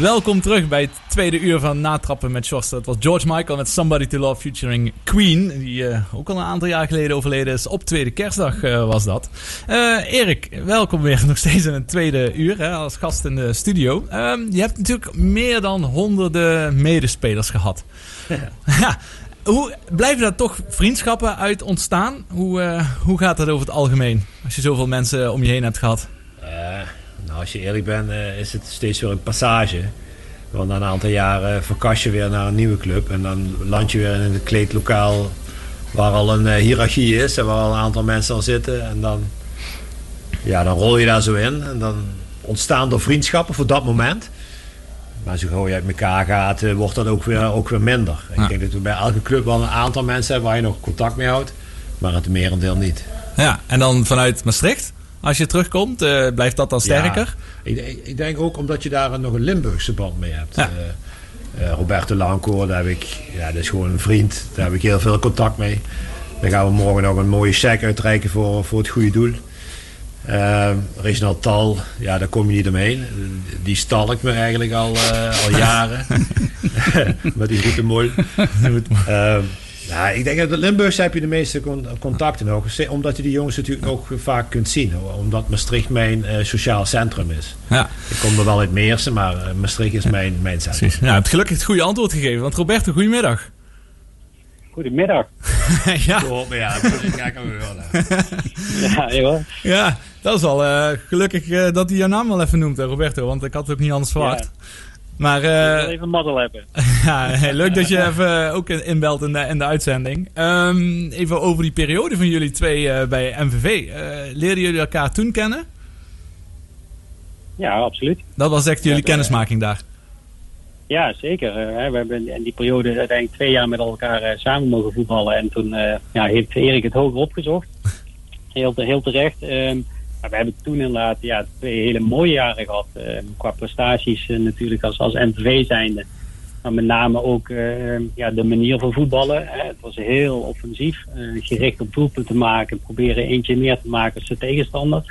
S2: Welkom terug bij het tweede uur van Natrappen met Sjors. Dat was George Michael met Somebody to Love featuring Queen. Die eh, ook al een aantal jaar geleden overleden is. Op tweede kerstdag eh, was dat. Eh, Erik, welkom weer *laughs* nog steeds in het tweede uur hè, als gast in de studio. Ehm, je hebt natuurlijk meer dan honderden medespelers gehad. ja. *laughs* Hoe blijven daar toch vriendschappen uit ontstaan? Hoe, hoe gaat dat over het algemeen? Als je zoveel mensen om je heen hebt gehad.
S4: Nou, als je eerlijk bent, eh, is het steeds weer een passage. Want na een aantal jaren verkast je weer naar een nieuwe club. En dan land je weer in een kleedlokaal waar al een eh, hiërarchie is en waar al een aantal mensen al zitten. En dan, ja, dan rol je daar zo in. En dan ontstaan er vriendschappen voor dat moment. Maar zo gauw je uit elkaar gaat, eh, wordt dat ook weer, ook weer minder.
S2: Ja.
S4: Ik denk dat we bij elke club wel een aantal mensen hebben waar je nog contact mee houdt. Maar het merendeel niet.
S2: Ja, en dan vanuit Maastricht, als je terugkomt, eh, blijft dat dan sterker?
S4: Ja, ik, ik- ik denk ook omdat je daar nog een Limburgse band mee hebt.
S2: Ja.
S4: Eh, eh, Roberto Lancourt, daar heb ik, ja, dat is gewoon een vriend. Daar heb ik heel veel contact mee. Dan gaan we morgen nog een mooie check uitreiken voor, voor het goede doel. Eh, Reginald Tal, ja, daar kom je niet omheen. Die stalkt me eigenlijk al, eh, al jaren. *laughs* *laughs* Met die route mol. Ja, ik denk dat in Limburgs heb je de meeste con- contacten nog. Omdat je die jongens natuurlijk ook vaak kunt zien. Omdat Maastricht mijn eh, sociaal centrum is.
S2: Ja,
S4: Ik kom er wel uit Meersen, maar eh, Maastricht is mijn, mijn centrum.
S2: precies. Ja, het gelukkig het goede antwoord gegeven. Want Roberto, goedemiddag.
S10: Goedemiddag. *laughs*
S2: ja,
S4: ja. *laughs*
S10: Ja, joh.
S2: ja, dat is al eh, gelukkig eh, dat hij jouw naam wel even noemt, hè, Roberto. Want ik had het ook niet anders verwacht. Maar
S10: Ik wil
S2: eh,
S10: even mazzel hebben. *laughs*
S2: ja, leuk dat je *laughs* even ook in- inbelt in de, in de uitzending. Ehm, even over die periode van jullie twee eh, bij MVV. Eh leerden jullie elkaar toen kennen?
S10: Ja, absoluut.
S2: Dat was echt jullie
S10: Ja,
S2: kennismaking daar.
S10: Ja, zeker. Eh, we hebben in die periode uiteindelijk twee jaar met elkaar eh, samen mogen voetballen. En toen eh, ja, heeft Erik het hoger opgezocht. *laughs* Heel, te- heel terecht. Ehm, maar we hebben toen inderdaad ja, twee hele mooie jaren gehad. ehm, qua prestaties eh, natuurlijk als, als MVV zijnde. Maar met name ook ehm, ja, de manier van voetballen. Hè. Het was heel offensief. eh, gericht op doelpunten te maken. Proberen eentje meer te maken als de tegenstander.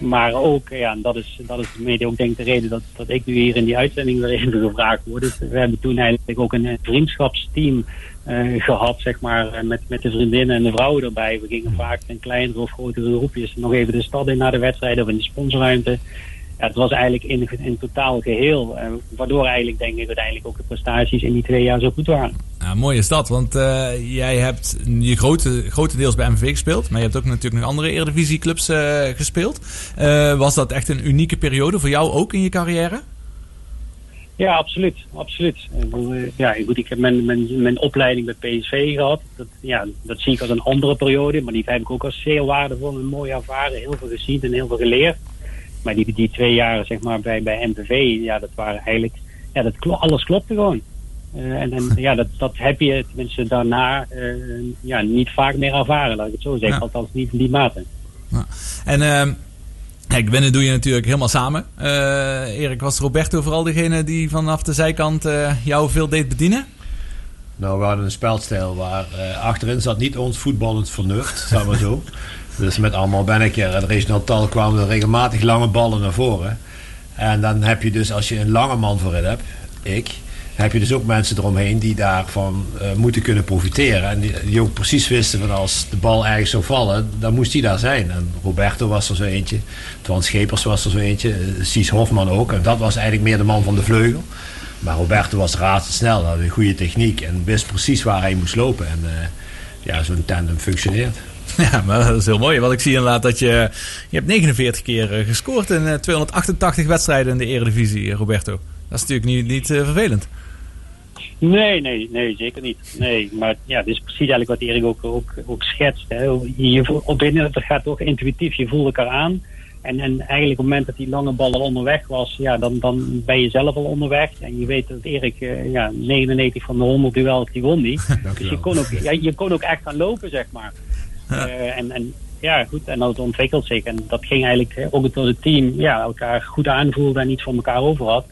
S10: Maar ook, ja, en dat is, dat is mede ook denk ik de reden dat, dat ik nu hier in die uitzending weer even gevraagd word. Dus we hebben toen eigenlijk ook een eh, vriendschapsteam eh, gehad, zeg maar, eh, met, met de vriendinnen en de vrouwen erbij. We gingen vaak in kleinere of grotere groepjes nog even de stad in naar de wedstrijden of in de sponsorruimte. Ja, het was eigenlijk in, in totaal geheel. eh, waardoor eigenlijk denk ik uiteindelijk ook de prestaties in die twee jaar zo goed waren.
S2: Ja, mooi is dat, want eh, jij hebt je grote, grotendeels bij MVV gespeeld, maar je hebt ook natuurlijk nog andere Eredivisieclubs eh gespeeld. Was dat echt een unieke periode voor jou ook in je carrière?
S10: Ja, absoluut. absoluut. Ja, goed, ik heb mijn, mijn, mijn opleiding bij PSV gehad. Dat, ja, dat zie ik als een andere periode, maar die heb ik ook als zeer waardevol en mooi ervaren. Heel veel gezien en heel veel geleerd. Maar die, die twee jaren zeg maar, bij, bij MVV, ja, dat waren eigenlijk... Ja, dat klo- alles klopte gewoon. Eh, en en *laughs* ja, dat, dat heb je tenminste daarna eh, ja, niet vaak meer ervaren, laat ik het zo zeggen.
S2: Ja.
S10: Althans niet in die mate.
S2: En ehm kijk, winnen doe je natuurlijk helemaal samen. Eh, Erik, was Roberto vooral degene die vanaf de zijkant eh, jou veel deed bedienen?
S4: Nou, we hadden een spelstijl waar eh, achterin zat niet ons voetballend vernuft, zeg *laughs* maar zo. Dus met allemaal Benneker en regionaal tal kwamen er regelmatig lange ballen naar voren. En dan heb je dus, als je een lange man voorin hebt, ik, heb je dus ook mensen eromheen die daarvan eh, moeten kunnen profiteren. En die, ook precies wisten van als de bal ergens zou vallen, dan moest die daar zijn. En Roberto was er zo eentje, Twan Schepers was er zo eentje, eh, Sies Hofman ook. En dat was eigenlijk meer de man van de vleugel. Maar Roberto was razendsnel, had een goede techniek en wist precies waar hij moest lopen. En eh, ja, zo'n tandem functioneert. *laughs*
S2: Ja, maar dat is heel mooi. Want ik zie inderdaad dat je... Je hebt 49 keer eh, gescoord in eh, 288 wedstrijden in de Eredivisie, eh, Roberto. Dat is natuurlijk niet, niet eh, vervelend.
S10: Nee, nee, nee, zeker niet. Nee, maar ja, dit is precies eigenlijk wat Erik ook, ook, ook schetst. Hè. Je, op binnen, dat gaat toch intuïtief, je voelt elkaar aan. En, en eigenlijk op het moment dat die lange bal al onderweg was, ja, dan, dan ben je zelf al onderweg. En je weet dat Erik, eh, ja, 99 van de 100 duels, die won die. *laughs* dus je kon, ook, ja, je kon ook echt gaan lopen, zeg maar. Eh, en, en ja, goed, en dat ontwikkelt zich. En dat ging eigenlijk ook door het team, ja, elkaar goed aanvoelde en iets van elkaar over had.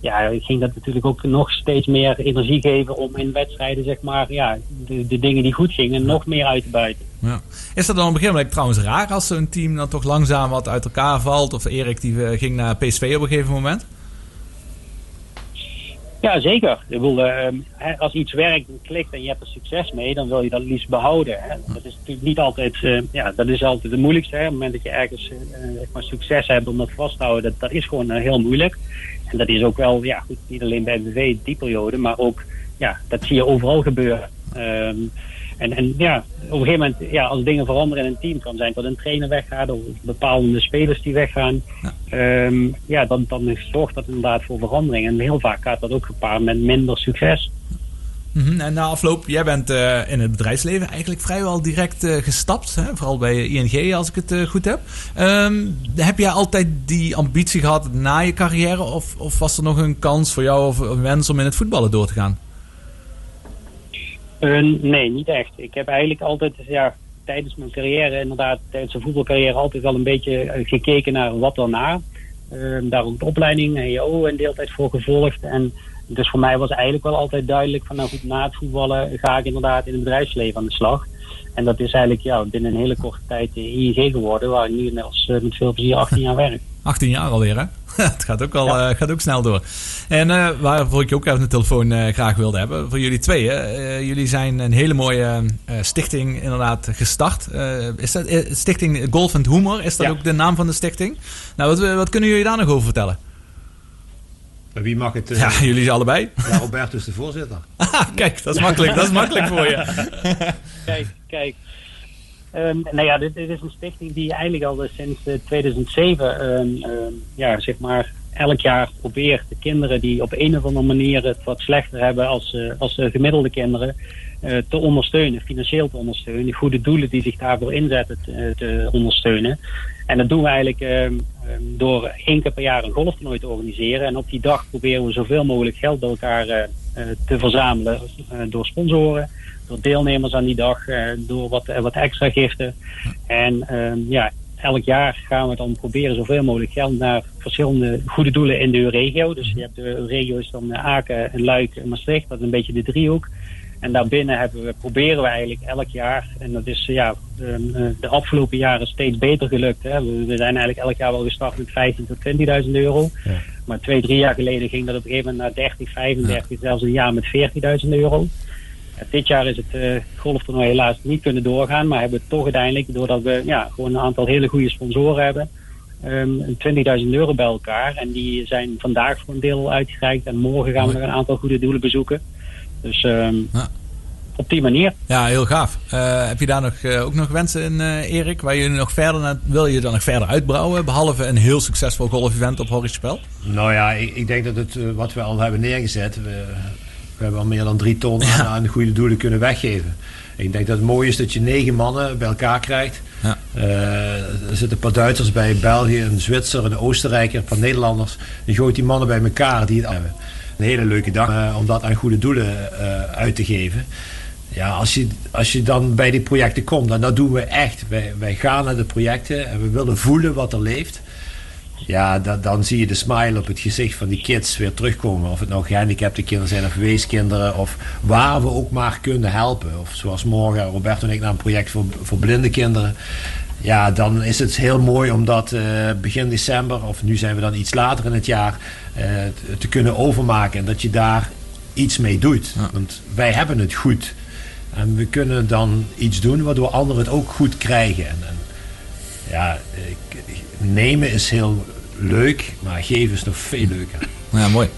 S10: Ja, ging dat natuurlijk ook nog steeds meer energie geven om in wedstrijden, zeg maar, ja, de, de dingen die goed gingen, nog meer uit te buiten.
S2: Ja. Is dat dan op een gegeven moment trouwens raar als zo'n team dan toch langzaam wat uit elkaar valt? Of Erik die eh, ging naar PSV op een gegeven moment?
S10: Ja, zeker. Ik bedoel, ehm, hè, als iets werkt en klikt en je hebt er succes mee, dan wil je dat liefst behouden. Hè. Dat is natuurlijk niet altijd, eh, ja, dat is altijd het moeilijkste. Op het moment dat je ergens eh, eh, succes hebt om dat vast te houden, dat, dat is gewoon eh, heel moeilijk. En dat is ook wel, ja, goed, niet alleen bij MVV die periode, maar ook, ja, dat zie je overal gebeuren. Ehm, en, en ja, op een gegeven moment, ja, als dingen veranderen in een team, kan zijn dat een trainer weggaat of bepaalde spelers die weggaan. Ehm, ja, dan, dan zorgt dat inderdaad voor verandering. En heel vaak gaat dat ook gepaard met minder succes.
S2: Mhm, En na afloop, jij bent eh, in het bedrijfsleven eigenlijk vrijwel direct eh, gestapt. Hè? Vooral bij ING, als ik het eh, goed heb. Ehm, heb jij altijd die ambitie gehad na je carrière? Of, of was er nog een kans voor jou of een wens om in het voetballen door te gaan?
S10: Eh, nee, niet echt. Ik heb eigenlijk altijd, ja, tijdens mijn carrière, inderdaad, tijdens de voetbalcarrière, altijd wel een beetje eh, gekeken naar wat daarna. Uh, daar ook de opleiding, EO, een deeltijd voor gevolgd. En dus voor mij was eigenlijk wel altijd duidelijk van, nou goed, na het voetballen ga ik inderdaad in het bedrijfsleven aan de slag. En dat is eigenlijk ja, binnen een hele korte tijd eh, ING geworden, waar ik nu inmiddels met veel plezier 18 jaar werk.
S2: 18 jaar alweer, hè? *laughs* het gaat ook, al, eh, gaat ook snel door. En eh, waarvoor ik je ook even de telefoon eh, graag wilde hebben, voor jullie tweeën. Eh, jullie zijn een hele mooie eh, stichting inderdaad gestart. Eh, is dat Stichting Golf and Humor? Is dat
S10: Ja.
S2: ook de naam van de stichting? Nou, wat, wat kunnen jullie daar nog over vertellen?
S4: Wie mag het?
S2: Ja, jullie allebei.
S4: ja, Roberto is de voorzitter. *laughs*
S2: Ah, kijk, dat is makkelijk, dat is makkelijk voor je. *laughs*
S10: Kijk, kijk. Ehm, nou ja, dit, is een stichting die eigenlijk al sinds eh, 2007, ehm, ehm, ja, zeg maar, elk jaar probeert de kinderen die op een of andere manier het wat slechter hebben als, eh, als de gemiddelde kinderen, eh, te ondersteunen, financieel te ondersteunen, goede doelen die zich daarvoor inzetten te, te ondersteunen. En dat doen we eigenlijk door één keer per jaar een golftoernooi te organiseren. En op die dag proberen we zoveel mogelijk geld bij elkaar eh, eh, te verzamelen eh, door sponsoren deelnemers aan die dag, eh, door wat, eh, wat extra giften. En ehm, ja, elk jaar gaan we dan proberen zoveel mogelijk geld naar verschillende goede doelen in de regio. Dus je hebt de regio is dan eh, Aken, en Luik en Maastricht, dat is een beetje de driehoek. En daarbinnen hebben we, proberen we eigenlijk elk jaar, en dat is ja, ehm, eh, de afgelopen jaren steeds beter gelukt. Hè. We, we zijn eigenlijk elk jaar wel gestart met 15.000 tot 20.000 euro. Maar twee, drie jaar geleden ging dat op een gegeven moment naar 30, 35, zelfs een jaar met 40.000 euro. Ja, dit jaar is het eh golftoernooi helaas niet kunnen doorgaan, maar hebben we toch uiteindelijk, doordat we ja, gewoon een aantal hele goede sponsoren hebben, ehm, 20.000 euro bij elkaar. En die zijn vandaag voor een deel uitgereikt. En morgen gaan we nog een aantal goede doelen bezoeken. Dus ehm,
S2: Ja.
S10: op die manier.
S2: Ja, heel gaaf. Eh, heb je daar nog, eh, ook nog wensen in, eh, Erik? Waar je nog verder naar, wil je dan nog verder uitbouwen? Behalve een heel succesvol golf-event op Horrispel?
S4: Nou ja, ik, ik denk dat het wat we al hebben neergezet, we, we hebben al meer dan drie ton aan, aan goede doelen kunnen weggeven. Ik denk dat het mooi is dat je negen mannen bij elkaar krijgt.
S2: Ja.
S4: Eh, er zitten een paar Duitsers bij, België, een Zwitser, een Oostenrijker, een paar Nederlanders. Je gooit die mannen bij elkaar die het hebben. Een hele leuke dag eh, om dat aan goede doelen eh, uit te geven. Ja, als je, als je dan bij die projecten komt, en dat doen we echt. Wij, wij gaan naar de projecten en we willen voelen wat er leeft. Ja, da- dan zie je de smile op het gezicht van die kids weer terugkomen. Of het nou gehandicapte kinderen zijn of weeskinderen. Of waar we ook maar kunnen helpen. Of zoals morgen Roberto en ik naar een project voor, voor blinde kinderen. Ja, dan is het heel mooi om dat eh, begin december, of nu zijn we dan iets later in het jaar, eh, te- te kunnen overmaken. En dat je daar iets mee doet. Want wij hebben het goed. En we kunnen dan iets doen waardoor anderen het ook goed krijgen. En, en ja, ik- nemen is heel leuk, maar geven is nog veel leuker. *laughs*
S2: Ja, mooi.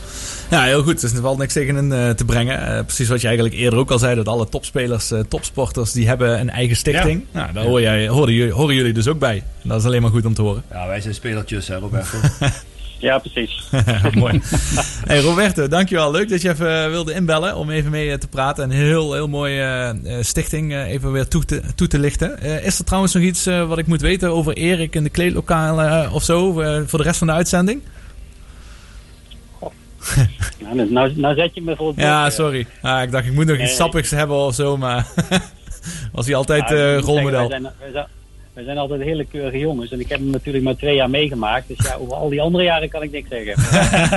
S2: Ja, heel goed. Er is wel niks tegen in eh, te brengen. Eh, precies wat je eigenlijk eerder ook al zei, dat alle topspelers, eh, topsporters, die hebben een eigen stichting. Nou, daar hoor jij, horen, jullie, horen jullie dus ook bij. En dat is alleen maar goed om te horen.
S4: Ja, wij zijn spelertjes, hè, Roberto. *laughs*
S10: Ja, precies. *laughs*
S2: Mooi. *laughs* Hey Roberto, dankjewel. Leuk dat je even eh, wilde inbellen om even mee eh, te praten. Een heel, heel mooie eh, stichting even weer toe te, toe te lichten. Is er trouwens nog iets wat ik moet weten over Erik in de kleedlokalen of zo voor de rest van de uitzending? *laughs*
S10: Nou, dus nou, nou zet je me voor het
S2: Ja, sorry. Ah, ik dacht ik moet nog iets
S10: Nee.
S2: sappigs hebben of zo, maar was hij altijd
S10: Ja, zeggen,
S2: rolmodel.
S10: Wij zijn, wij, zijn, wij zijn altijd hele keurige jongens. En ik heb hem natuurlijk maar twee jaar meegemaakt. Dus ja, over al die andere jaren kan ik niks zeggen.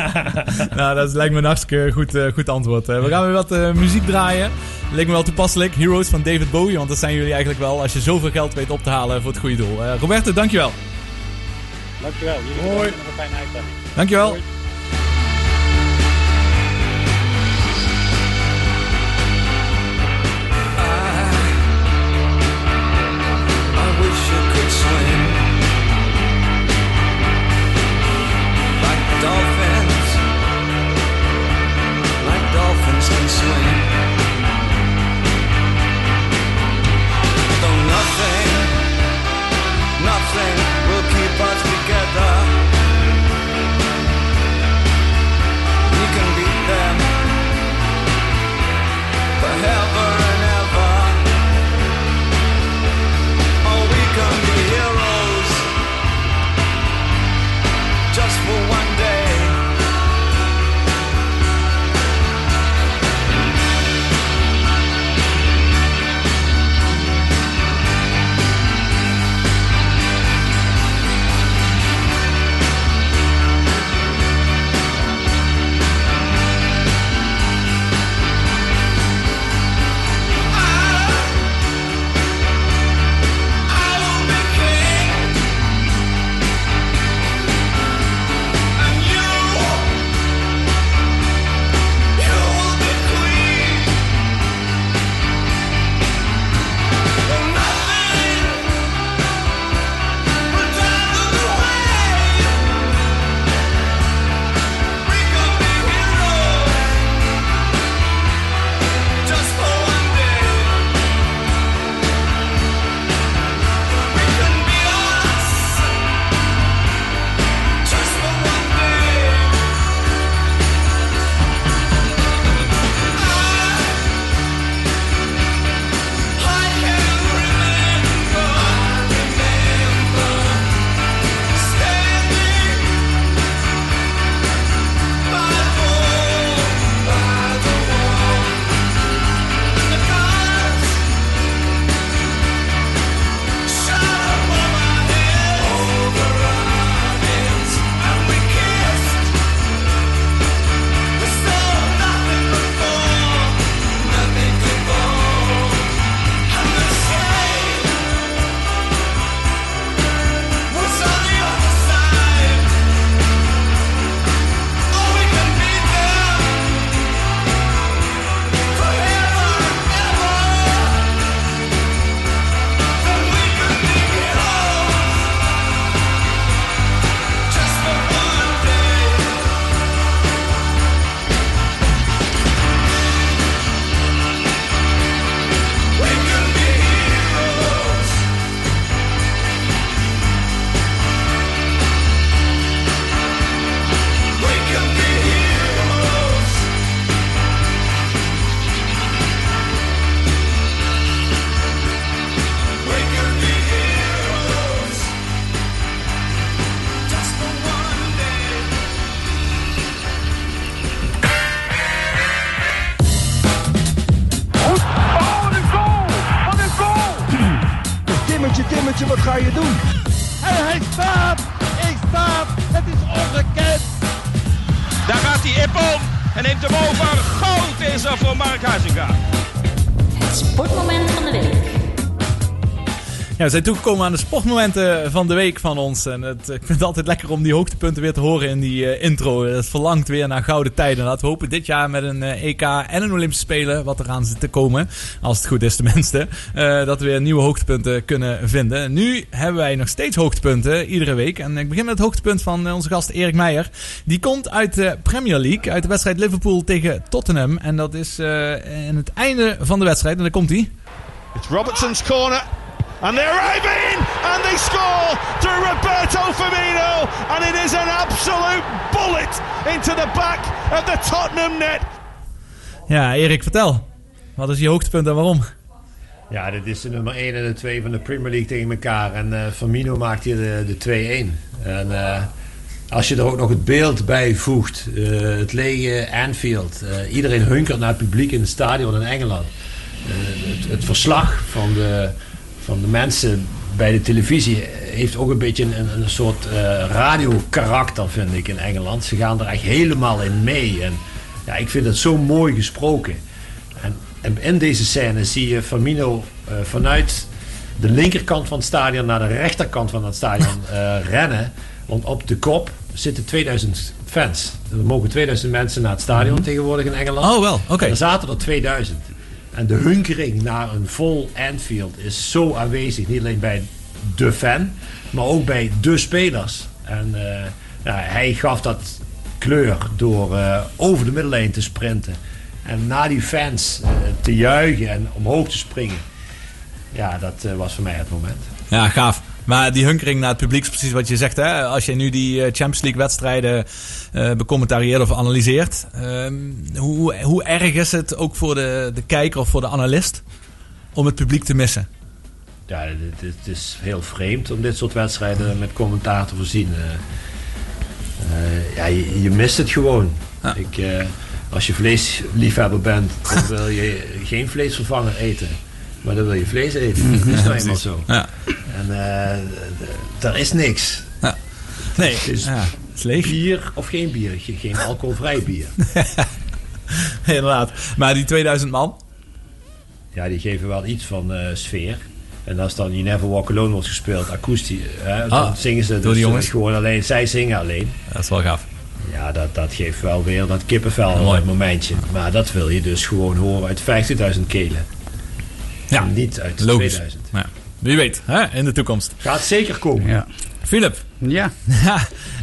S10: *laughs*
S2: nou, dat lijkt me een hartstikke goed, eh, goed antwoord. We gaan weer wat eh, muziek draaien. Leek me wel toepasselijk. Heroes van David Bowie, want dat zijn jullie eigenlijk wel als je zoveel geld weet op te halen voor het goede doel. Eh, Roberto, dankjewel.
S10: Dankjewel. Jullie
S2: Hoi.
S10: nog een fijne uitzending.
S2: Dankjewel.
S11: We
S2: zijn toegekomen aan de sportmomenten van de week van ons. En het, ik vind het altijd lekker om die hoogtepunten weer te horen in die eh, intro. Het verlangt weer naar gouden tijden. Laten we hopen dit jaar met een eh, EK en een Olympische Spelen, wat eraan zit te komen, als het goed is tenminste, eh, dat we weer nieuwe hoogtepunten kunnen vinden. Nu hebben wij nog steeds hoogtepunten, iedere week. En ik begin met het hoogtepunt van eh, onze gast Erik Meijer. Die komt uit de Premier League, uit de wedstrijd Liverpool tegen Tottenham. En dat is eh in het einde van de wedstrijd. En daar komt hij.
S8: It's Robertson's corner. And they arrive in and they score through Roberto Firmino. And it is an absolute bullet into the back of the Tottenham net.
S2: Ja, Erik, vertel. Wat is je hoogtepunt en waarom?
S4: Ja, dit is de nummer 1 en de 2 van de Premier League tegen elkaar. En eh Firmino maakt hier de, de 2-1. En eh, als je er ook nog het beeld bij voegt, eh, het lege Anfield. eh, iedereen hunkert naar het publiek in het stadion in Engeland. Het, het verslag van de, van de mensen bij de televisie heeft ook een beetje een, een, soort eh radiokarakter, vind ik, in Engeland. Ze gaan er echt helemaal in mee. En ja, ik vind het zo mooi gesproken. En, en in deze scène zie je Firmino eh, vanuit de linkerkant van het stadion naar de rechterkant van het stadion *laughs* eh, rennen. Want op de kop zitten 2000 fans. Er mogen 2000 mensen naar het stadion tegenwoordig in Engeland.
S2: Oh, wel, oké.
S4: En Er zaten er 2000. En de hunkering naar een vol Anfield is zo aanwezig. Niet alleen bij de fan, maar ook bij de spelers. En eh, ja, hij gaf dat kleur door eh, over de middellijn te sprinten. En naar die fans eh, te juichen en omhoog te springen. Ja, dat was voor mij het moment.
S2: Ja, gaaf. Maar die hunkering naar het publiek is precies wat je zegt. Hè? Als je nu die eh, Champions League wedstrijden eh becommentarieert of analyseert. ehm, hoe, hoe erg is het ook voor de, de kijker of voor de analist om het publiek te missen?
S4: Ja, het, is heel vreemd om dit soort wedstrijden met commentaar te voorzien. Eh, ja, je, je mist het gewoon. Ik, als je vleesliefhebber bent, dan *laughs* wil je geen vleesvervanger eten. Maar dan wil je vlees eten. Dat is nou eenmaal zo.
S2: Ja.
S4: En eh, d- d- er is niks.
S2: Nee,
S4: Het is
S2: ja, is leeg.
S4: bier of geen bier. Ge- Geen *laughs* alcoholvrij bier. *laughs*
S2: Inderdaad. Maar die 2000 man.
S4: Ja, die geven wel iets van eh, sfeer. En als dan You Never Walk Alone wordt gespeeld, akoestisch, hè, dan
S2: Ah,
S4: zingen ze dus
S2: jongens?
S4: gewoon alleen. Zij zingen alleen.
S2: Dat is wel gaaf.
S4: Ja, dat, dat geeft wel weer dat kippenvel
S2: Mooi.
S4: het momentje. Maar dat wil je dus gewoon horen uit 50.000 kelen.
S2: Ja,
S4: En niet uit
S2: logisch.
S4: 2000.
S2: Ja. Wie weet, hè? in de toekomst.
S4: Gaat zeker komen.
S6: Ja.
S2: Philip.
S6: Ja.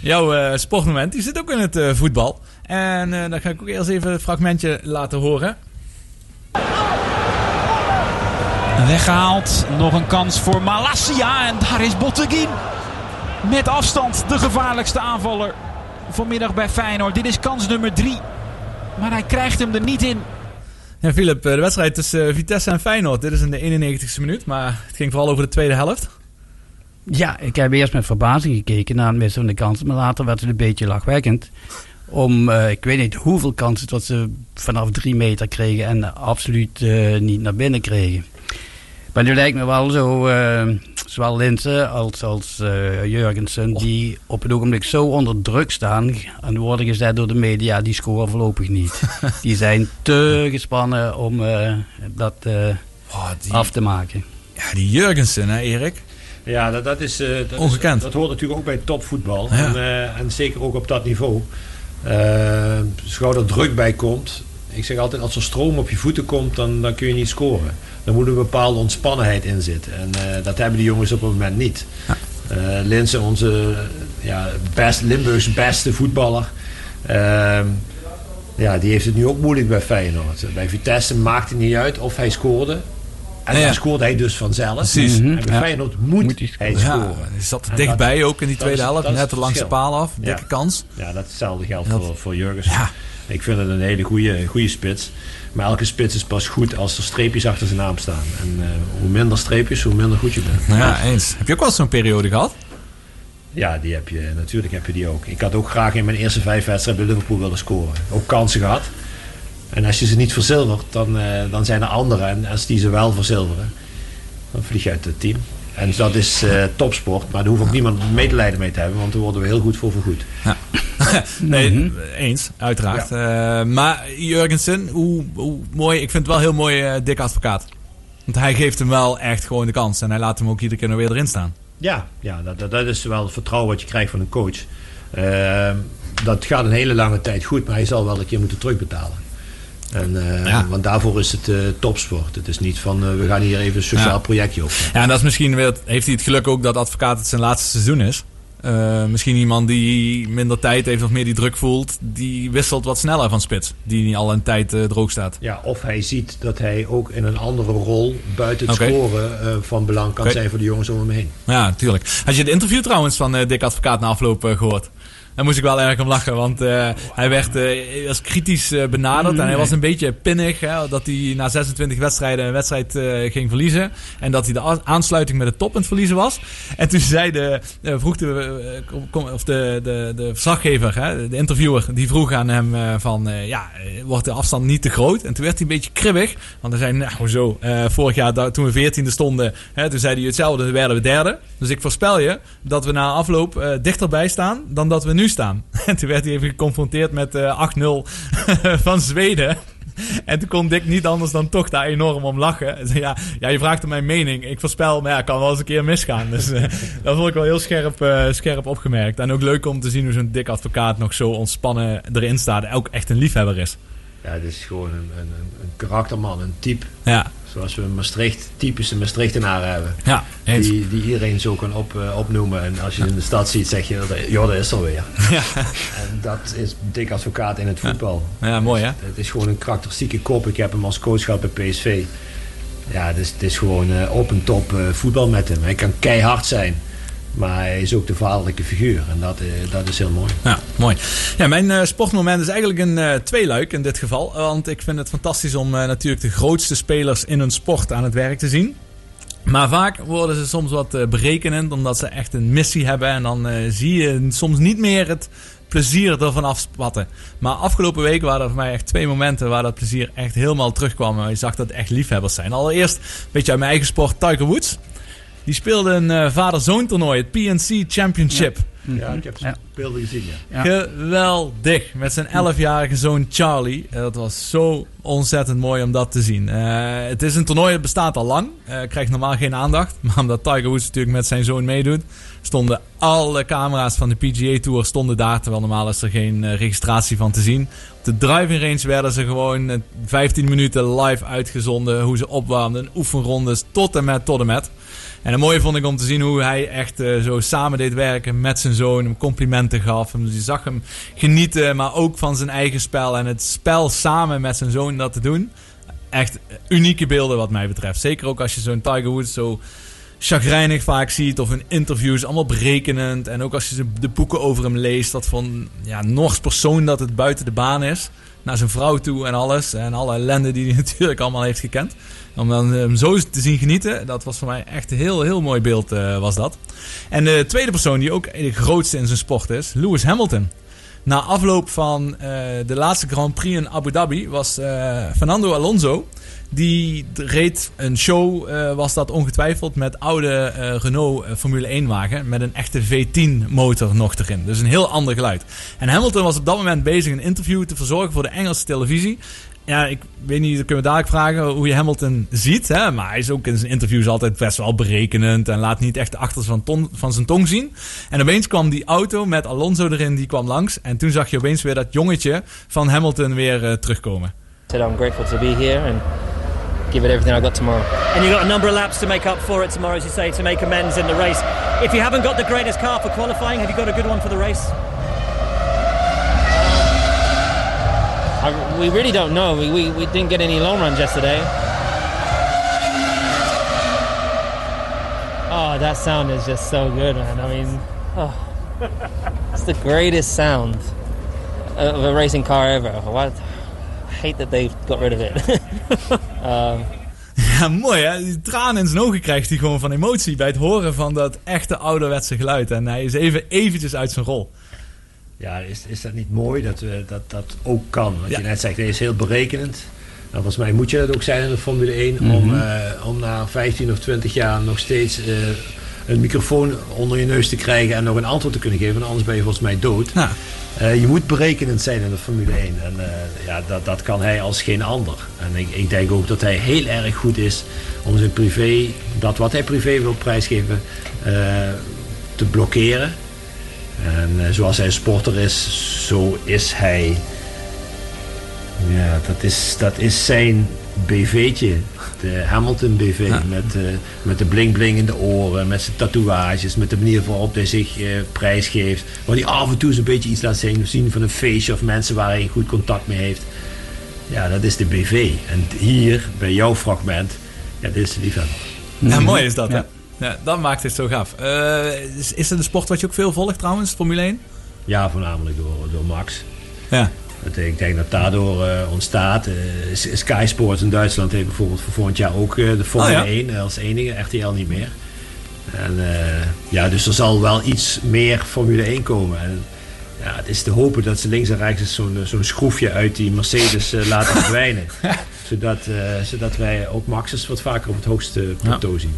S2: jouw eh, sportmoment, die zit ook in het eh, voetbal. En eh dan ga ik ook eerst even het fragmentje laten horen.
S12: Weggehaald. Nog een kans voor Malasia. En daar is Botteguin. Met afstand de gevaarlijkste aanvaller vanmiddag bij Feyenoord. Dit is kans nummer drie. Maar hij krijgt hem er niet in.
S2: Ja, Philip, eh, de wedstrijd tussen eh, Vitesse en Feyenoord. Dit is in de 91ste minuut, maar het ging vooral over de tweede helft.
S6: Ja, ik heb eerst met verbazing gekeken naar het missen van de kansen. Maar later werd het een beetje lachwekkend. Om, eh, ik weet niet hoeveel kansen dat ze vanaf drie meter kregen en absoluut niet naar binnen kregen. Maar nu lijkt me wel zo, eh, zowel Linsen als, als eh, Jurgensen, die op het ogenblik zo onder druk staan en worden gezet door de media, die scoren voorlopig niet. *laughs* die zijn te gespannen om eh, dat eh, af te maken.
S2: Ja, die Jurgensen, hè Erik?
S4: Ja, dat, dat is... eh, dat
S2: Ongekend.
S4: Is, dat hoort natuurlijk ook bij topvoetbal.
S2: Ja.
S4: En, eh, en zeker ook op dat niveau. Als gauw er druk bij komt. Ik zeg altijd, als er stroom op je voeten komt, dan, dan kun je niet scoren. Dan moet er een bepaalde ontspannenheid in zitten. En eh, dat hebben die jongens op het moment niet. Eh Linsen, onze ja, best, Limburgs beste voetballer. Ehm, ja, die heeft het nu ook moeilijk bij Feyenoord. Bij Vitesse maakt het niet uit of hij scoorde. En
S2: Ja.
S4: dan scoorde hij dus vanzelf.
S2: Precies.
S4: En bij
S2: Ja.
S4: Feyenoord moet, hij
S2: Ja,
S4: scoren.
S2: hij zat er
S4: En
S2: dichtbij
S4: dat-
S2: ook in die tweede
S4: is-
S2: helft. Net langs de paal af. Dikke
S4: Ja.
S2: kans.
S4: Ja, dat hetzelfde geldt
S2: Ja.
S4: voor, voor Jurgens. Ik vind het een hele goede, goede spits. Maar elke spits is pas goed als er streepjes achter zijn naam staan. En eh, hoe minder streepjes, hoe minder goed je bent.
S2: Ja, eens. Heb je ook wel zo'n periode gehad?
S4: Ja, die heb je, natuurlijk heb je die ook. Ik had ook graag in mijn eerste vijf wedstrijden bij Liverpool willen scoren. Ook kansen gehad. En als je ze niet verzilvert, dan, eh, dan zijn er anderen. En als die ze wel verzilveren, dan vlieg je uit het team. En dat is eh, topsport, maar daar hoeft ook niemand medelijden mee te hebben, want daar worden we heel goed voor vergoed. *laughs*
S2: nee, eens, uiteraard. Eh, maar Jurgensen, hoe, hoe mooi, ik vind het wel heel mooi, eh dik advocaat. Want hij geeft hem wel echt gewoon de kans. En hij laat hem ook iedere keer nog weer erin staan.
S4: Ja, ja dat, dat, dat is wel het vertrouwen wat je krijgt van een coach. Ehm, dat gaat een hele lange tijd goed, maar hij zal wel een keer moeten terugbetalen. En, eh, Want daarvoor is het eh, topsport. Het is niet van eh, we gaan hier even een sociaal
S2: Ja.
S4: projectje op.
S2: Ja, en dat is misschien weer, heeft hij het geluk ook dat advocaat het zijn laatste seizoen is. Misschien iemand die minder tijd heeft of meer die druk voelt, die wisselt wat sneller van spits. Die niet al een tijd droog staat.
S4: Ja, of hij ziet dat hij ook in een andere rol buiten het
S2: Oké.
S4: scoren van belang kan zijn voor de jongens om hem heen.
S2: Ja, natuurlijk. Had je het interview trouwens van Dick Advocaat na afloop eh, gehoord? Daar moest ik wel erg om lachen, want eh, hij werd eh, als kritisch eh, benaderd. En hij was een beetje pinnig, hè, dat hij na 26 wedstrijden een wedstrijd ging verliezen. En dat hij de aansluiting met de top aan het verliezen was. En toen zei de, vroeg de, of de, de, de verslaggever, hè, de interviewer, die vroeg aan hem van, ja, wordt de afstand niet te groot? En toen werd hij een beetje kribbig, want hij zei, nou eh, vorig jaar toen we veertiende stonden, hè, toen zei hij hetzelfde, toen werden we derde. Dus ik voorspel je dat we na afloop dichterbij staan dan dat we nu staan. *laughs* En toen werd hij even geconfronteerd met eh 8-0 *laughs* van Zweden. En toen kon Dick niet anders dan toch daar enorm om lachen. Ja, ja, je vraagt om mijn mening. Ik voorspel, maar ja, kan wel eens een keer misgaan. Dus eh, *laughs* dat vond ik wel heel scherp, eh, scherp opgemerkt. En ook leuk om te zien hoe zo'n dik advocaat nog zo ontspannen erin staat. En ook echt een liefhebber is.
S4: Ja, het is gewoon een, een- een karakterman, een type.
S2: Ja.
S4: Zoals we een Maastricht, typische Maastrichtenaar hebben.
S2: Ja, eens.
S4: die, die iedereen zo kan op, eh, opnoemen. En als je het in de stad ziet, zeg je, ja, dat is er weer. *laughs*
S2: Ja.
S4: En dat is dik advocaat in het voetbal.
S2: Ja, mooi hè?
S4: Het is gewoon een karakteristieke kop. Ik heb hem als coach gehad bij PSV. Ja, het is, het is gewoon eh, op en top eh, voetbal met hem. Hij kan keihard zijn. Maar hij is ook de vaderlijke figuur. En dat, eh, dat is heel mooi.
S2: Ja, mooi. Ja, mijn eh, sportmoment is eigenlijk een eh tweeluik in dit geval. Want ik vind het fantastisch om natuurlijk de grootste spelers in hun sport aan het werk te zien. Maar vaak worden ze soms wat berekenend, omdat ze echt een missie hebben. En dan zie je soms niet meer het plezier ervan afspatten. Maar afgelopen week waren er voor mij echt twee momenten waar dat plezier echt helemaal terugkwam. En je zag dat echt liefhebbers zijn. Allereerst, beetje uit mijn eigen sport, Tiger Woods. Die speelde een eh, vader-zoon toernooi, het PNC Championship.
S4: Ja, ik heb zijn beelden gezien. Ja.
S2: Geweldig. Met zijn 11-jarige zoon Charlie. Eh, Dat was zo ontzettend mooi om dat te zien. Eh, het is een toernooi dat bestaat al lang. Eh krijgt normaal geen aandacht. *laughs* Maar omdat Tiger Woods natuurlijk met zijn zoon meedoet... stonden alle camera's van de PGA Tour stonden daar. Terwijl normaal is er geen registratie van te zien. Op de driving range werden ze gewoon eh, 15 minuten live uitgezonden. Hoe ze opwarmden. Oefenrondes tot en met tot en met. En het mooie vond ik om te zien hoe hij echt eh, zo samen deed werken met zijn zoon. Hem complimenten gaf. Hem, dus je zag hem genieten, maar ook van zijn eigen spel. En het spel samen met zijn zoon dat te doen. Echt unieke beelden wat mij betreft. Zeker ook als je zo'n Tiger Woods zo chagrijnig vaak ziet. Of in interviews, allemaal berekenend. En ook als je de boeken over hem leest. Dat van ja, Nors persoon dat het buiten de baan is. Naar zijn vrouw toe en alles. En alle ellende die hij *laughs* natuurlijk allemaal heeft gekend. Om dan eh, hem zo te zien genieten. Dat was voor mij echt een heel, heel mooi beeld eh, was dat. En de tweede persoon die ook de grootste in zijn sport is. Lewis Hamilton. Na afloop van eh, de laatste Grand Prix in Abu Dhabi was eh, Fernando Alonso. Die reed een show, eh, was dat ongetwijfeld, met oude Renault Formule 1 wagen. Met een echte V10 motor nog erin. Dus een heel ander geluid. En Hamilton was op dat moment bezig een interview te verzorgen voor de Engelse televisie. Ja, ik weet niet, dat kunnen we dadelijk vragen hoe je Hamilton ziet. Hè? Maar hij is ook in zijn interviews altijd best wel berekenend. En laat niet echt de achterste van, ton- van zijn tong zien. En opeens kwam die auto met Alonso erin, die kwam langs. En toen zag je opeens weer dat jongetje van Hamilton weer eh, terugkomen.
S13: said I'm grateful to be here and give it everything I got tomorrow.
S14: And you've got a number of laps to make up for it tomorrow, as you say, to make amends in the race. If you haven't got the greatest car for qualifying, have you got a good one for the race?
S13: I, we really don't know. We, we, we didn't get any long runs yesterday. Oh, that sound is just so good, man. I mean, oh, it's the greatest sound of a racing car ever. What? I hate that they got rid of it. *laughs* um,
S2: Ja, mooi hè. Die tranen in zijn ogen krijgt hij gewoon van emotie bij het horen van dat echte ouderwetse geluid. En hij is even eventjes uit zijn rol.
S4: Ja, is, is dat niet mooi dat we dat, dat ook kan? Wat
S2: Ja.
S4: je net zegt, hij is heel berekenend. Nou, volgens mij moet je dat ook zijn in de Formule 1 om,
S6: Mhm.
S4: eh, om na 15 of 20 jaar nog steeds eh, een microfoon onder je neus te krijgen en nog een antwoord te kunnen geven. Want anders ben je volgens mij dood. Eh, je moet berekenend zijn in de Formule 1. En eh, ja, dat, dat kan hij als geen ander. En ik, ik denk ook dat hij heel erg goed is om zijn privé, dat wat hij privé wil prijsgeven, eh, te blokkeren. En eh, zoals hij een sporter is, zo is hij. Ja, dat is, dat is zijn BV'tje. De Hamilton BV. Met, eh, met de bling bling in de oren, met zijn tatoeages, met de manier waarop hij zich eh, prijsgeeft. Waar hij af en toe zo'n beetje iets laat zien, zien van een feestje of mensen waar hij goed contact mee heeft. Ja, dat is de BV. En hier, bij jouw fragment, ja, dit is de liefhebber.
S2: Ja, mooi is dat,
S4: Ja.
S2: hè? Ja, dat maakt het zo gaaf. Eh, is, is het een sport wat je ook veel volgt trouwens, Formule 1?
S4: Ja, voornamelijk door, door Max.
S2: Ja.
S4: Ik denk dat daardoor eh, ontstaat. S- Sky Sports in Duitsland heeft bijvoorbeeld voor volgend jaar ook de Formule
S2: Oh, ja.
S4: 1 als enige, RTL niet meer. En ja, dus er zal wel iets meer Formule 1 komen. En ja, het is te hopen dat ze links en rechts zo'n zo'n schroefje uit die Mercedes laten *laughs* verdwijnen. Zodat, eh, zodat wij ook Max eens wat vaker op het hoogste plateau zien.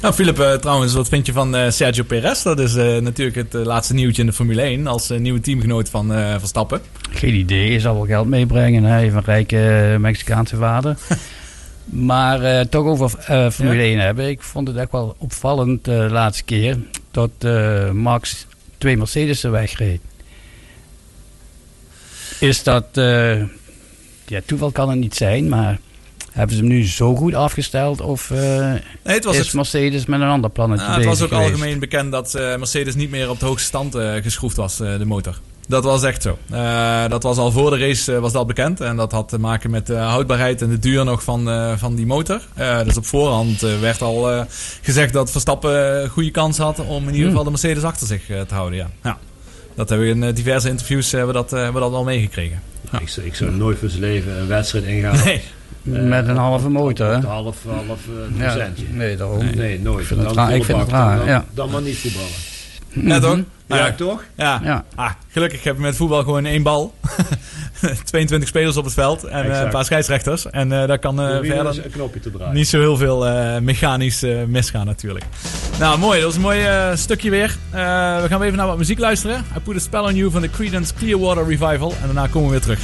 S2: Nou, Philip, eh, trouwens, wat vind je van eh, Sergio Perez? Dat is eh, natuurlijk het laatste nieuwtje in de Formule 1 als nieuwe teamgenoot van eh, Verstappen.
S6: Geen idee, je zal wel geld meebrengen. Hij heeft een rijke Mexicaanse vader. *laughs* maar eh, toch over eh, Formule
S2: Ja?
S6: 1 hebben. Ik vond het echt wel opvallend eh, de laatste keer dat eh, Max twee Mercedes'en wegreed. Is dat... ja, toeval kan het niet zijn, maar... Hebben ze hem nu zo goed afgesteld? Of eh,
S2: het was
S6: is
S2: het-
S6: Mercedes met een ander plannetje
S2: Nou, het was ook
S6: geweest?
S2: algemeen bekend dat eh, Mercedes niet meer op de hoogste stand eh, geschroefd was, de motor. Dat was echt zo. Dat was al voor de race was dat bekend. En dat had te maken met de houdbaarheid en de duur nog van, van die motor. Dus op voorhand werd al gezegd dat Verstappen goede kans had om in ieder
S6: Hmm.
S2: geval de Mercedes achter zich te houden. Ja. ja. Dat hebben we in diverse interviews hebben dat, hebben we dat al meegekregen.
S4: Ik, zou- ik zou nooit voor zijn leven een wedstrijd ingaan.
S2: Nee.
S6: Met een halve motor, hè?
S4: Een half, half eh,
S6: Ja,
S4: procentje.
S6: nee, daarom.
S4: Nee, nooit.
S6: Ik vind het
S4: Dan
S6: raar- ik
S4: volle
S6: vind het raar,
S4: dan,
S6: ja.
S4: Dan maar niet voetballen.
S2: Ja, toch?
S6: Mhm.
S2: Nou
S4: Ja, toch?
S2: Ja.
S6: Ja.
S2: Ah, gelukkig heb je met voetbal gewoon één bal. *laughs* 22 spelers op het veld en eh, een paar scheidsrechters. En eh daar kan eh, verder
S4: een knopje te draaien.
S2: niet zo heel veel eh, mechanisch misgaan natuurlijk. Nou, mooi. Dat was een mooi stukje weer. Eh, we gaan weer even naar wat muziek luisteren. I Put a Spell on You van de Creedence Clearwater Revival. En daarna komen we weer terug.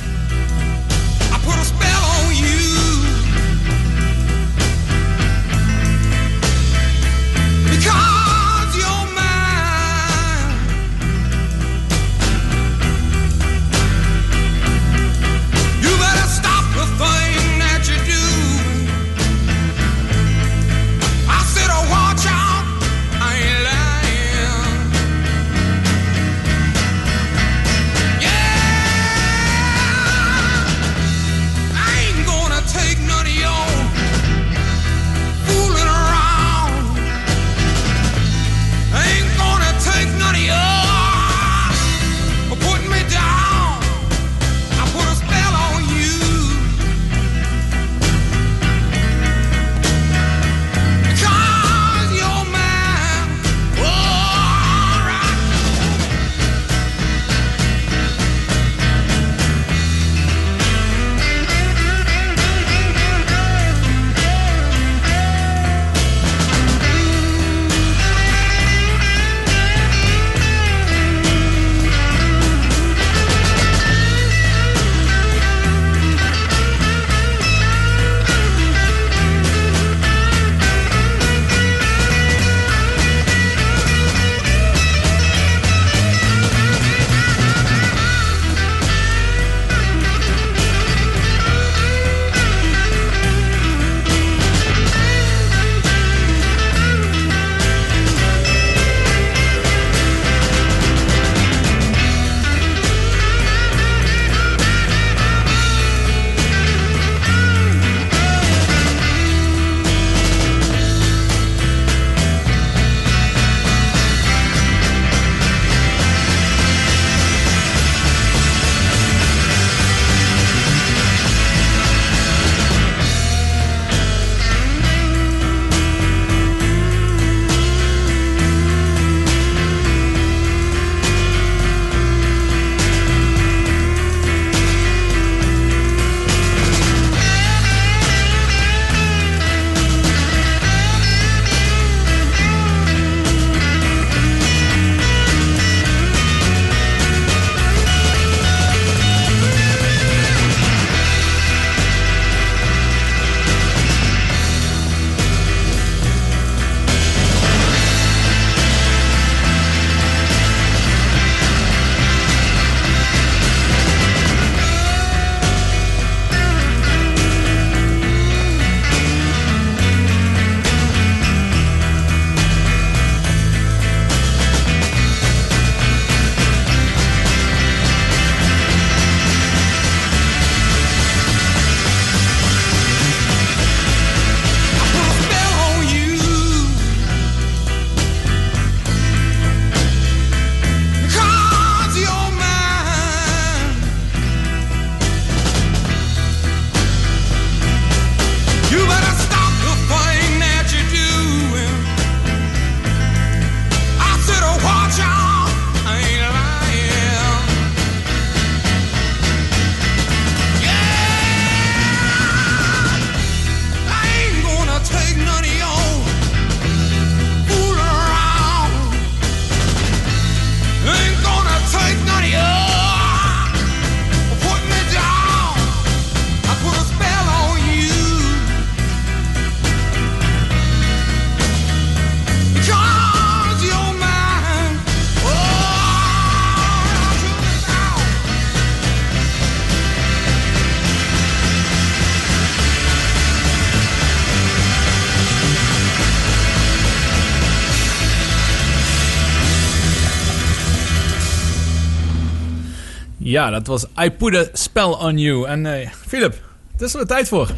S2: Ja, dat was I Put a Spell on You. En eh Philip, het is er tijd voor.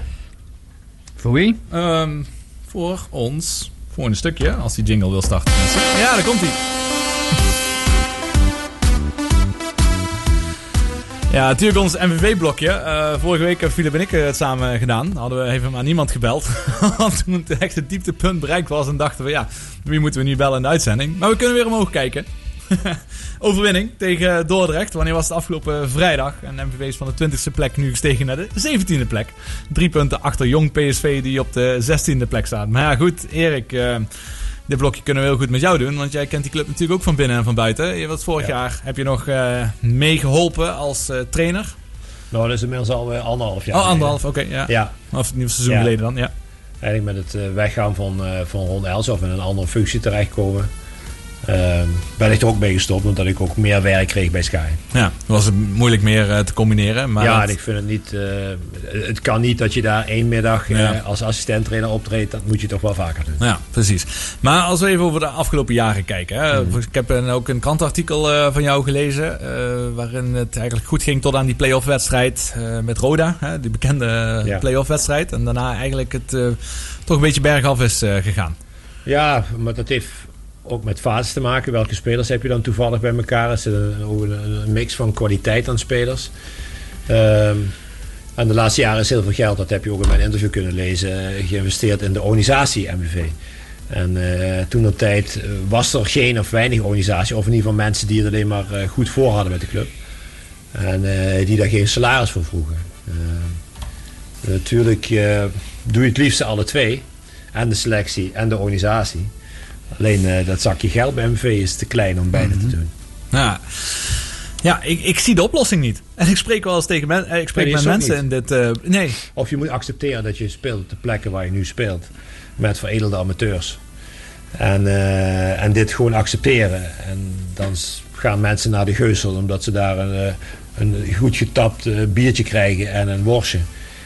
S6: Voor wie?
S2: Ehm, voor ons. Voor een stukje, als die jingle wil starten. Ja, daar komt hij. Ja, natuurlijk ons MVV-blokje. Eh, vorige week hebben Philip en ik eh, het samen gedaan. Hadden we even aan niemand gebeld. *laughs* Want toen het dieptepunt bereikt was. En dachten we, ja, wie moeten we nu bellen in de uitzending? Maar we kunnen weer omhoog kijken. *laughs* Overwinning tegen Dordrecht. Wanneer was het afgelopen vrijdag? En MVV is van de 20e plek nu gestegen naar de 17e plek. Drie punten achter Jong PSV die op de 16e plek staat. Maar ja, goed, Erik. eh, dit blokje kunnen we heel goed met jou doen. Want jij kent die club natuurlijk ook van binnen en van buiten. Je was vorig jaar heb je nog eh, meegeholpen als eh, trainer.
S4: Nou, dat is inmiddels al anderhalf jaar.
S2: Oh, anderhalf, oké. ja.
S4: Ja.
S2: Of het nieuwe seizoen
S4: Ja.
S2: geleden dan, ja.
S4: Eigenlijk met het weggaan van, van Ron Elshoff in een andere functie terechtkomen. Ehm, ben ik er ook mee gestopt, omdat ik ook meer werk kreeg bij Sky.
S2: Ja, was het moeilijk meer eh, te combineren. Maar
S4: ja,
S2: dat-
S4: ik vind het niet. eh, het kan niet dat je daar één middag eh,
S2: Ja.
S4: als assistent-trainer optreedt. Dat moet je toch wel vaker doen.
S2: Ja, precies. Maar als we even over de afgelopen jaren kijken. Hè.
S4: Mhm.
S2: Ik heb een, ook een krantartikel van jou gelezen. waarin het eigenlijk goed ging tot aan die play-off wedstrijd met Roda. Hè, die bekende
S4: Ja.
S2: play-off wedstrijd. En daarna eigenlijk het toch een beetje bergaf is gegaan.
S4: Ja, maar dat heeft ook met fases te maken. Welke spelers heb je dan toevallig bij elkaar? Het is ook een, een mix van kwaliteit aan spelers. Ehm, en de laatste jaren is heel veel geld, dat heb je ook in mijn interview kunnen lezen, eh, geïnvesteerd in de organisatie MVV. En eh, toen op tijd eh, was er geen of weinig organisatie, of in ieder geval mensen die het alleen maar goed voor hadden met de club. En die daar geen salaris voor vroegen. Eh, natuurlijk doe je het liefst alle twee. En de selectie en de organisatie. Alleen eh, dat zakje geld bij MV is te klein om beide te doen.
S2: Ja, ja ik, ik zie de oplossing niet. *laughs* En ik spreek wel eens tegen men, eh, ik spreek met mensen in dit... eh, nee.
S4: Of je moet accepteren dat je speelt op de plekken waar je nu speelt. Met veredelde amateurs. En, en dit gewoon accepteren. En dan gaan mensen naar de Geusel omdat ze daar een, een goed getapt biertje krijgen en een worstje.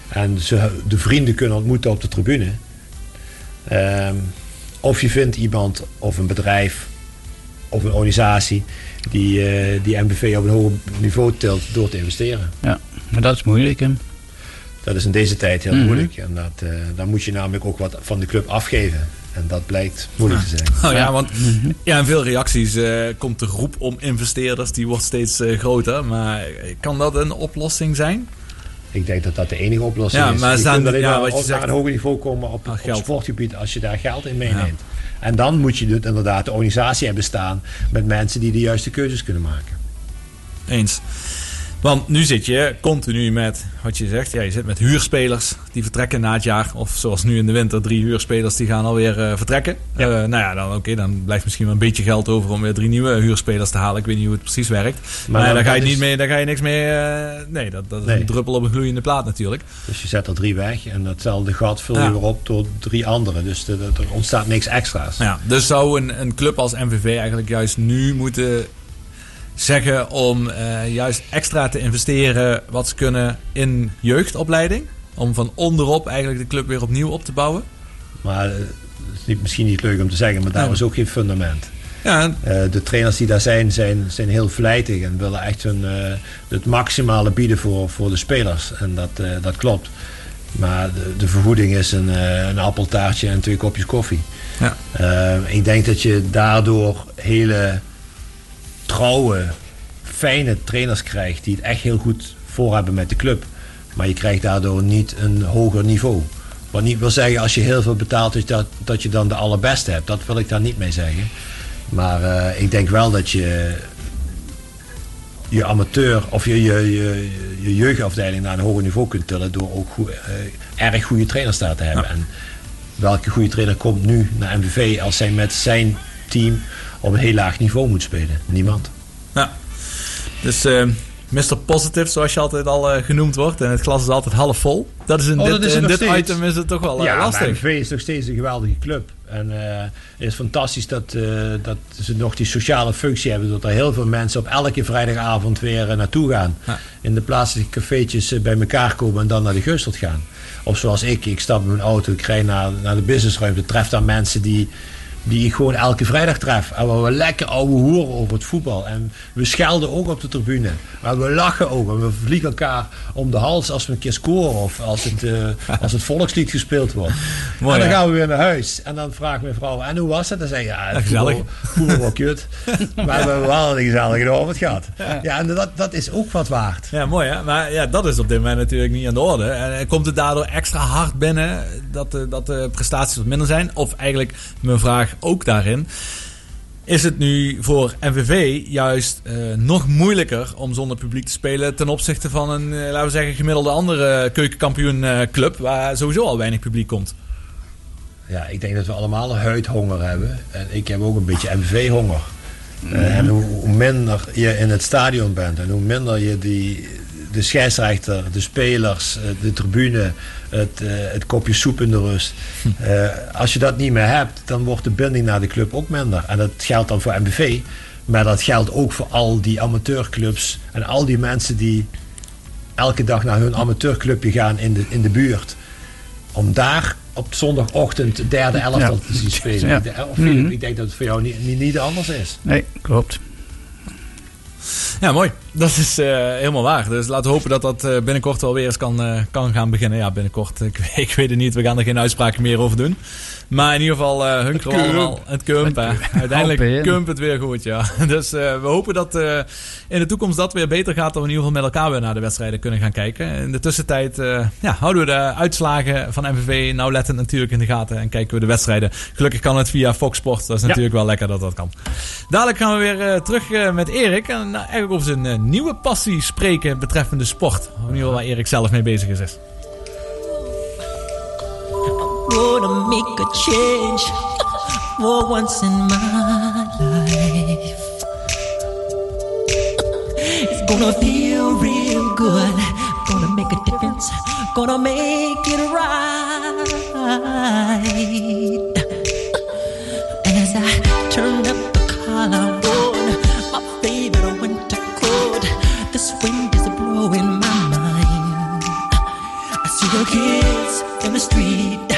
S4: En ze de vrienden kunnen ontmoeten op de tribune. Ehm, of je vindt iemand of een bedrijf of een organisatie die, eh, die MBV op een hoger niveau tilt door te investeren.
S6: Ja, maar dat is moeilijk, hè?
S4: Dat is in deze tijd heel
S6: Mhm.
S4: moeilijk. En dat, eh, dan moet je namelijk ook wat van de club afgeven. En dat blijkt moeilijk te zijn.
S2: Oh ja, want ja, in veel reacties eh, komt de groep om investeerders, die wordt steeds eh, groter. Maar kan dat een oplossing zijn?
S4: Ik denk dat dat de enige oplossing
S2: Ja,
S4: is.
S2: maar
S4: je kunt alleen
S2: ja,
S4: maar op naar een hoger niveau komen op, op sportgebied als je daar geld in meeneemt. En dan moet je dus inderdaad de organisatie hebben staan met mensen die de juiste keuzes kunnen maken.
S2: Eens. Want nu zit je continu met, wat je zegt, ja, je zit met huurspelers die vertrekken na het jaar. Of zoals nu in de winter, drie huurspelers die gaan alweer eh, vertrekken. Eh, nou ja, dan, oké, dan blijft misschien wel een beetje geld over om weer drie nieuwe huurspelers te halen. Ik weet niet hoe het precies werkt. Maar,
S4: dan-
S2: daar, ga je niet
S4: is-
S2: mee, daar ga je niks mee... eh, nee, dat, dat is
S4: Nee.
S2: een druppel op een gloeiende plaat natuurlijk.
S4: Dus je zet er drie weg en datzelfde gat vul je
S2: Ja.
S4: weer op door drie anderen. Dus er, er ontstaat niks extra's.
S2: Ja, dus zou een, een club als MVV eigenlijk juist nu moeten zeggen om eh, juist extra te investeren wat ze kunnen in jeugdopleiding? Om van onderop eigenlijk de club weer opnieuw op te bouwen?
S4: Maar eh, het is niet, misschien niet leuk om te zeggen, maar daar is ook geen fundament.
S2: Ja,
S4: Eh, de trainers die daar zijn, zijn, zijn heel vlijtig en willen echt hun, het maximale bieden voor, voor de spelers. En dat, dat klopt. Maar de, de vergoeding is een, een appeltaartje en twee kopjes koffie.
S2: Ja.
S4: Ik denk dat je daardoor hele trouwe, fijne trainers krijgt die het echt heel goed voor hebben met de club. Maar je krijgt daardoor niet een hoger niveau. Wat niet wil zeggen als je heel veel betaalt is dat, dat je dan de allerbeste hebt. Dat wil ik daar niet mee zeggen. Maar eh, ik denk wel dat je je amateur of je, je, je, je jeugdafdeling naar een hoger niveau kunt tillen door ook goe- eh, erg goede trainers daar te hebben. En welke goede trainer komt nu naar MVV als hij met zijn team op een heel laag niveau moet spelen? Niemand.
S2: Ja. Dus eh Mr. Positive, zoals je altijd al eh, genoemd wordt. En het glas is altijd half vol. Dat is in
S4: Oh,
S2: dit,
S4: dat is
S2: in
S4: nog
S2: dit
S4: steeds.
S2: item is het toch wel eh,
S4: ja, maar
S2: lastig.
S4: MVV is nog steeds een geweldige club. En eh, het is fantastisch dat, eh, dat ze nog die sociale functie hebben. Dat er heel veel mensen op elke vrijdagavond weer naartoe gaan. In de plaatselijke cafeetjes eh, bij elkaar komen en dan naar de Geusteld gaan. Of zoals ik, ik stap in mijn auto, ik rijd naar, naar de businessruimte. Tref daar mensen die die ik gewoon elke vrijdag tref. En waar we lekker ouwe horen over het voetbal. En we schelden ook op de tribune. Maar we lachen ook. En we vliegen elkaar om de hals als we een keer scoren. Of als het, eh, als het volkslied gespeeld wordt. *laughs*
S2: Mooi,
S4: en dan gaan we weer naar huis. En dan vraagt mijn vrouw, en hoe was het? Dan zeg je, ja, het
S2: gezellig.
S4: voetbal, was kut. *laughs* maar we hebben wel een gezellige avond gehad. Ja, en dat, dat is ook wat waard.
S2: Ja, mooi hè. Maar ja, dat is op dit moment natuurlijk niet aan de orde. En eh, komt het daardoor extra hard binnen dat, de- dat de prestaties wat minder zijn? Of eigenlijk mijn vraag ook daarin. Is het nu voor MVV juist eh, nog moeilijker om zonder publiek te spelen ten opzichte van een, eh, laten we zeggen, gemiddelde andere keukenkampioen eh, club waar sowieso al weinig publiek komt?
S4: Ja, ik denk dat we allemaal een huidhonger hebben. En ik heb ook een beetje MV-honger. Eh, en hoe minder je in het stadion bent en hoe minder je die, de scheidsrechter, de spelers, eh, de tribune, het, eh, het kopje soep in de rust. eh, als je dat niet meer hebt, dan wordt de binding naar de club ook minder. En dat geldt dan voor MBV. Maar dat geldt ook voor al die amateurclubs en al die mensen die elke dag naar hun amateurclubje gaan in de, in de buurt. Om daar op zondagochtend de derde elftal
S6: Ja.
S4: te zien spelen.
S6: Ja.
S4: Of
S6: Mhm.
S4: ik denk dat het voor jou niet, niet, niet anders is.
S6: Nee, klopt.
S2: Ja, mooi. Dat is eh, helemaal waar. Dus laten we hopen dat dat eh, binnenkort wel weer eens kan, eh, kan gaan beginnen. Ja, binnenkort. Ik, *laughs* ik weet het niet. We gaan er geen uitspraken meer over doen. Maar in ieder geval
S6: Het kump.
S2: allemaal. Het kump. Uiteindelijk kump het weer goed, ja. *laughs* Dus we hopen dat in de toekomst dat weer beter gaat. Dat we in ieder geval met elkaar weer naar de wedstrijden kunnen gaan kijken. In de tussentijd ja, houden we de uitslagen van MVV nauwlettend natuurlijk in de gaten. En kijken we de wedstrijden. Gelukkig kan het via Fox Sports. Dat is
S6: Ja.
S2: natuurlijk wel lekker dat dat kan. Dadelijk gaan we weer terug met Erik. En nou, eigenlijk over zijn eh, nieuwe passie spreken betreffende sport. In waar Erik zelf mee bezig is.
S15: gonna make a change for once in my life. It's gonna feel real good. Gonna make a difference. Gonna make it right. As I turn up the collar this wind is blowing in my mind. I see the kids in the street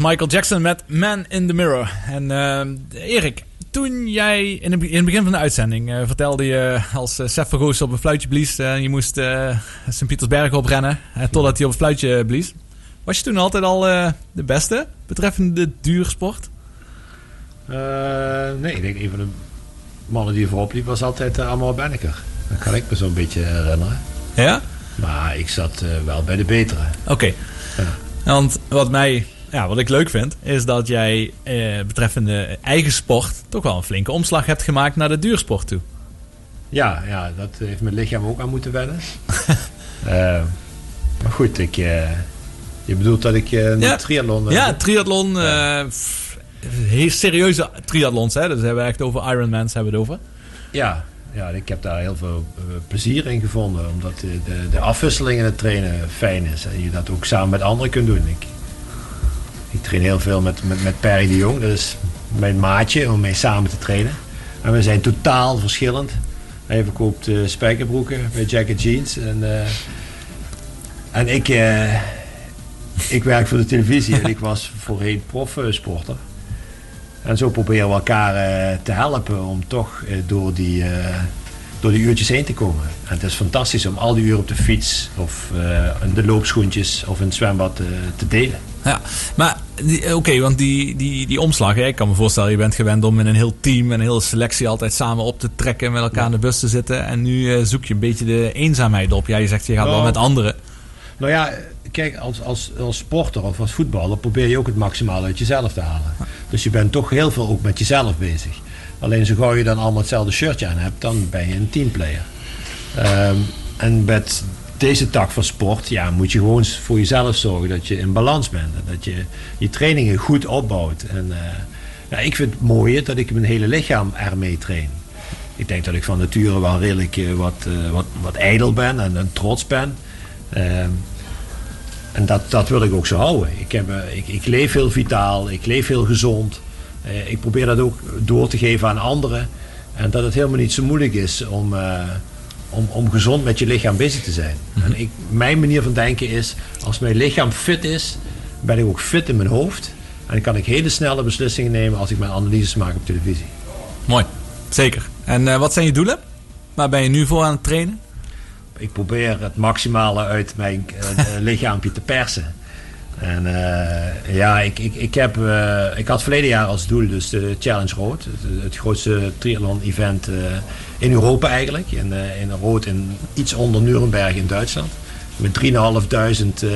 S2: Michael Jackson met Man in the Mirror. En eh, Erik, toen jij in het, be- in het begin van de uitzending eh, vertelde je als uh, Sef Vergoos op een fluitje blies. eh, en je moest eh Sint-Pietersberg oprennen eh, totdat hij op een fluitje blies. Was je toen altijd al eh, de beste betreffende de duursport?
S4: Eh, nee, ik denk een van de mannen die voorop liep was altijd uh, Amor Benneker. Dat kan ik me zo'n beetje herinneren.
S2: Ja?
S4: Maar ik zat eh, wel bij de betere.
S2: Oké. Want wat mij, ja, wat ik leuk vind, is dat jij eh, betreffende eigen sport toch wel een flinke omslag hebt gemaakt naar de duursport toe.
S4: Ja, ja, dat heeft mijn lichaam ook aan moeten wennen. *laughs* Eh, maar goed, ik, eh, je bedoelt dat ik een
S2: Ja.
S4: triathlon...
S2: Ja, triathlon. pff, heel serieuze triathlons, hè? Dus hebben we echt over Ironmans hebben we het over.
S4: Ja, ja, ik heb daar heel veel plezier in gevonden. Omdat de, de, de afwisseling in het trainen fijn is. En je dat ook samen met anderen kunt doen. Ik, ik train heel veel met, met, met Perry de Jong. Dat is mijn maatje om mee samen te trainen. En we zijn totaal verschillend. Hij verkoopt eh, spijkerbroeken bij Jacket Jeans. En, eh, en ik, eh, ik werk voor de televisie. en ik was voorheen profsporter. En zo proberen we elkaar eh, te helpen om toch door, die, door die uurtjes heen te komen. En het is fantastisch om al die uren op de fiets of eh, in de loopschoentjes of in het zwembad eh, te delen.
S2: Ja, maar eh, oké, want die, die, die omslag, hè, ik kan me voorstellen, je bent gewend om in een heel team en een hele selectie altijd samen op te trekken en met elkaar in de bus te zitten. En nu zoek je een beetje de eenzaamheid op. Ja, je zegt je gaat wel
S4: Nou,
S2: met anderen.
S4: Nou ja, kijk, als, als, als sporter of als voetballer probeer je ook het maximale uit jezelf te halen. Dus je bent toch heel veel ook met jezelf bezig. Alleen zo gauw je dan allemaal hetzelfde shirtje aan hebt, dan ben je een teamplayer. Ehm, en met deze tak van sport ja, moet je gewoon voor jezelf zorgen dat je in balans bent. En dat je je trainingen goed opbouwt. En eh, ik vind het mooie dat ik mijn hele lichaam ermee train. Ik denk dat ik van nature wel redelijk eh, wat, eh, wat, wat ijdel ben en, en trots ben. Ehm, en dat, dat wil ik ook zo houden. Ik, heb, ik, ik leef heel vitaal, ik leef heel gezond. Eh, ik probeer dat ook door te geven aan anderen. En dat het helemaal niet zo moeilijk is om, eh, om, om gezond met je lichaam bezig te zijn. En ik, mijn manier van denken is, als mijn lichaam fit is, ben ik ook fit in mijn hoofd. En dan kan ik hele snelle beslissingen nemen als ik mijn analyses maak op televisie.
S2: Mooi, zeker. En eh, wat zijn je doelen? Waar ben je nu voor aan het trainen?
S4: ik probeer het maximale uit mijn eh, *laughs* lichaampje te persen. En eh, ja, ik, ik, ik, heb, eh, ik had verleden jaar als doel dus de Challenge Rood. Het, het grootste triathlon-event eh, in Europa eigenlijk. In, in Rood in iets onder Nuremberg in Duitsland. Met 3.500 eh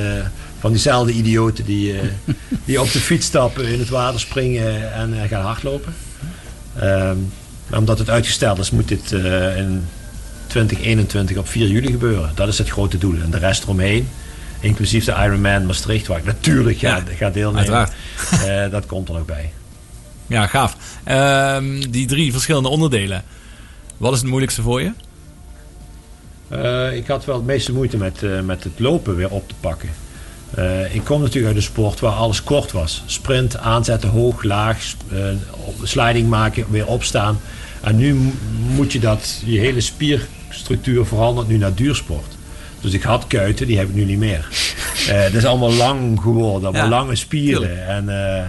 S4: van diezelfde idioten die, *laughs* die op de fiets stappen, in het water springen en gaan hardlopen. Maar omdat het uitgesteld is, moet dit in 2021 op 4 juli gebeuren. Dat is het grote doel. En de rest eromheen, inclusief de Ironman Maastricht, waar ik natuurlijk ga, ga deelnemen. eh, dat komt er nog bij.
S2: Ja, gaaf. Ehm, die drie verschillende onderdelen. Wat is het moeilijkste voor je?
S4: Eh, ik had wel het meeste moeite met, eh, met het lopen weer op te pakken. Ik kom natuurlijk uit een sport waar alles kort was. Sprint, aanzetten, hoog, laag, sliding maken, weer opstaan. En nu moet je dat, je hele spierstructuur verandert nu naar duursport. Dus ik had kuiten, die heb ik nu niet meer. *laughs* Eh het is allemaal lang geworden, allemaal
S2: Ja,
S4: lange spieren. En eh,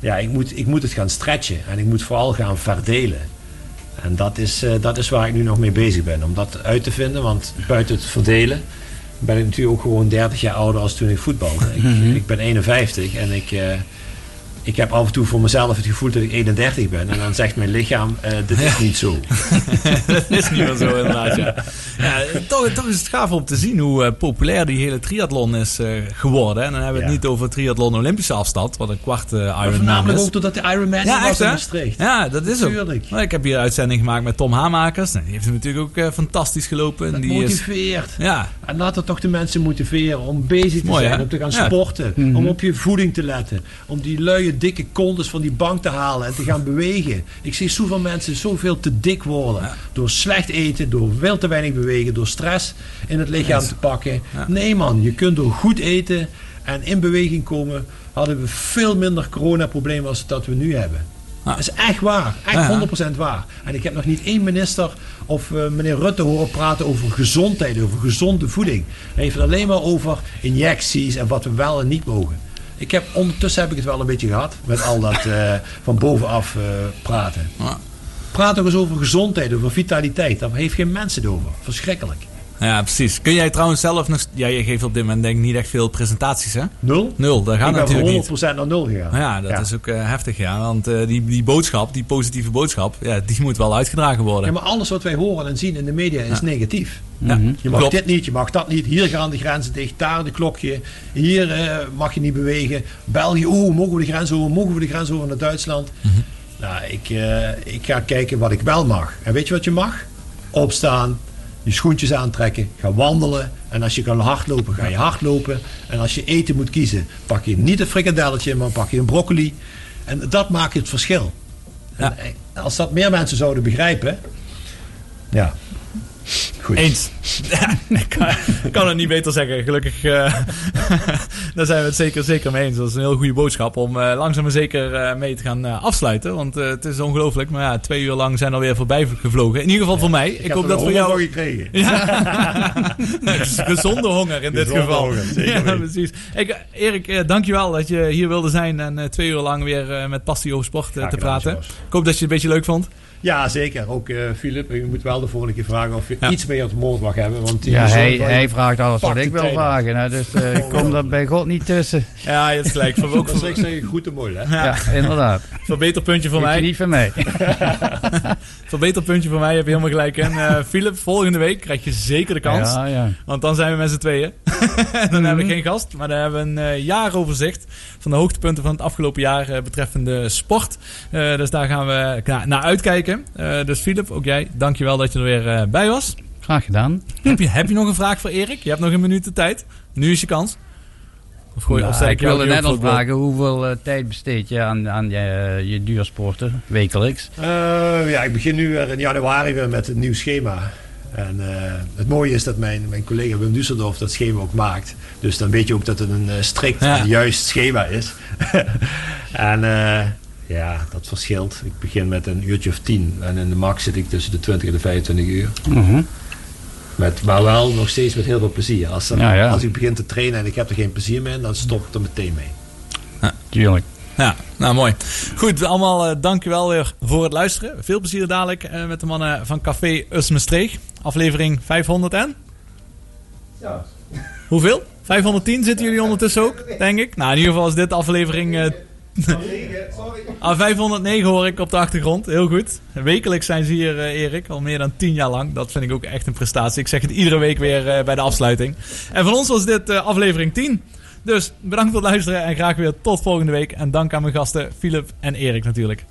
S4: ja, ik moet, ik moet het gaan stretchen en ik moet vooral gaan verdelen. En dat is, eh, dat is waar ik nu nog mee bezig ben. Om dat uit te vinden. Want buiten het verdelen ben ik natuurlijk ook gewoon 30 jaar ouder als toen ik voetbalde. Ik,
S2: Mhm.
S4: ik ben 51 en ik, ik heb af en toe voor mezelf het gevoel dat ik 31 ben. En dan zegt mijn lichaam, eh, dit is niet zo. *laughs*
S2: dat is niet meer zo inderdaad, ja. ja toch, toch is het gaaf om te zien hoe eh, populair die hele triathlon is eh, geworden. En dan hebben we het
S4: Ja.
S2: niet over triathlon Olympische afstand, wat een kwart Ironman
S4: Voornamelijk
S2: is.
S4: ook doordat de Ironman
S2: Ja,
S4: was
S2: echt
S4: in.
S2: Ja, dat is ook. Maar ik heb hier een uitzending gemaakt met Tom Hamakers. Nou, Die heeft hem natuurlijk ook fantastisch gelopen.
S4: Dat
S2: die is,
S4: motiveert.
S2: ja,
S4: En laten toch de mensen motiveren om bezig te
S2: Mooi,
S4: zijn,
S2: hè?
S4: om te gaan sporten,
S2: Mhm.
S4: om op je voeding te letten, om die luie dikke kondes van die bank te halen en te gaan bewegen. Ik zie zoveel mensen zoveel te dik worden door slecht eten, door veel te weinig bewegen, door stress in het lichaam te pakken. Nee man, je kunt door goed eten en in beweging komen, hadden we veel minder coronaproblemen als dat we nu hebben. Dat is echt waar. Echt
S2: Ja.
S4: 100% waar. En ik heb nog niet één minister of eh, meneer Rutte horen praten over gezondheid, over gezonde voeding. Hij heeft het alleen maar over injecties en wat we wel en niet mogen. Ik heb, ondertussen heb ik het wel een beetje gehad. Met al dat eh, van bovenaf eh, praten. Praat ook eens over gezondheid, over vitaliteit. Daar heeft geen mensen het over. Verschrikkelijk.
S2: Ja, precies. Kun jij trouwens zelf nog... Ja, je geeft op dit moment denk ik niet echt veel presentaties, hè?
S4: Nul?
S2: Nul, dat gaat
S4: ik ben
S2: natuurlijk niet.
S4: van 100% naar nul gegaan.
S2: Ja, dat is ook eh, heftig, ja. Want eh, die, die boodschap, die positieve boodschap, ja, die moet wel uitgedragen worden.
S4: Ja, maar alles wat wij horen en zien in de media is
S2: Ja.
S4: negatief.
S2: Ja,
S4: Je mag
S2: klopt.
S4: dit niet, je mag dat niet. Hier gaan de grenzen dicht, daar de klokje. Hier eh, mag je niet bewegen. België, oeh, mogen we de grens over? Mogen we de grens over naar Duitsland?
S2: Mhm.
S4: Nou, ik, eh, ik ga kijken wat ik wel mag. En weet je wat je mag? Opstaan, je schoentjes aantrekken, gaan wandelen. En als je kan hardlopen, ga je hardlopen. En als je eten moet kiezen, pak je niet een frikadelletje, maar pak je een broccoli. En dat maakt het verschil. En als dat meer mensen zouden begrijpen, ja. Goed.
S2: Eens. *laughs* Ik kan, het niet beter zeggen. Gelukkig, eh, *laughs* daar zijn we het zeker, zeker mee eens. Dat is een heel goede boodschap om eh, langzaam maar zeker eh, mee te gaan afsluiten. Want het is ongelooflijk. Maar ja, twee uur lang zijn alweer voorbij gevlogen. In ieder geval voor mij. Ik, hoop dat voor jou...
S4: gekregen. *laughs*
S2: Ja. Gezonde honger in dit geval.
S4: honger, zeker
S2: ja, precies. Ik, Erik, dankjewel dat je hier wilde zijn. En twee uur lang weer met passie over sport te praten. Ik hoop dat je het een beetje leuk vond.
S4: Ja, zeker. Ook Filip, je moet wel de volgende keer vragen of je iets meer de moord mag hebben. Want die
S6: Ja, hij,
S4: van je
S6: hij vraagt alles wat ik
S4: de
S6: wil vragen. Hè, dus eh, ik kom daar bij God niet tussen.
S2: Ja, je hebt gelijk. Voor, ook
S4: ik goed en mooi, hè?
S6: Ja, inderdaad.
S2: verbeterpuntje voor mij.
S6: niet van mij. *laughs*
S2: Verbeterpuntje voor mij, heb je helemaal gelijk in. Eh Philip, volgende week krijg je zeker de kans.
S6: Ja, ja.
S2: Want dan zijn we met z'n tweeën. *laughs* dan hebben
S6: Mhm.
S2: we geen gast, maar dan hebben we een eh, jaaroverzicht van de hoogtepunten van het afgelopen jaar eh, betreffende sport. Eh, dus daar gaan we na- naar uitkijken. Eh, dus Philip, ook jij, dankjewel dat je er weer eh, bij was.
S6: Graag gedaan.
S2: heb, je, heb je nog een vraag voor Erik? Je hebt nog een minuut de tijd. Nu is je kans. Of gooi,
S6: Nou,
S2: of
S6: ik wilde net al vragen hoeveel eh, tijd besteed je aan, aan je, je duursporten wekelijks?
S4: Eh, ja, ik begin nu weer in januari weer met een nieuw schema. En eh, het mooie is dat mijn, mijn collega Wim Düsseldorf dat schema ook maakt. Dus dan weet je ook dat het een strikt
S2: Ja.
S4: en juist schema is. *laughs* en eh, ja, dat verschilt. Ik begin met een uurtje of tien. En in de max zit ik tussen de 20 en de 25 uur.
S6: Mhm.
S4: Met, maar wel nog steeds met heel veel plezier. Als, als ik begin te trainen en ik heb er geen plezier meer dan stop ik er meteen mee.
S6: Ja, tuurlijk.
S2: Ja, nou mooi. Goed, allemaal eh, uh, dankjewel weer voor het luisteren. Veel plezier dadelijk eh, met de mannen van Café Usmestreeg. Aflevering 500 en?
S4: Ja.
S2: Hoeveel? 510 zitten jullie ondertussen ook, *laughs* denk ik. Nou, in ieder geval is dit aflevering eh, *laughs* Ah, A509 hoor ik op de achtergrond. Heel goed. Wekelijks zijn ze hier, eh, Erik. Al meer dan tien jaar lang. Dat vind ik ook echt een prestatie. Ik zeg het iedere week weer eh, bij de afsluiting. En van ons was dit eh, aflevering 10. Dus bedankt voor het luisteren en graag weer tot volgende week. En dank aan mijn gasten Philip en Erik natuurlijk.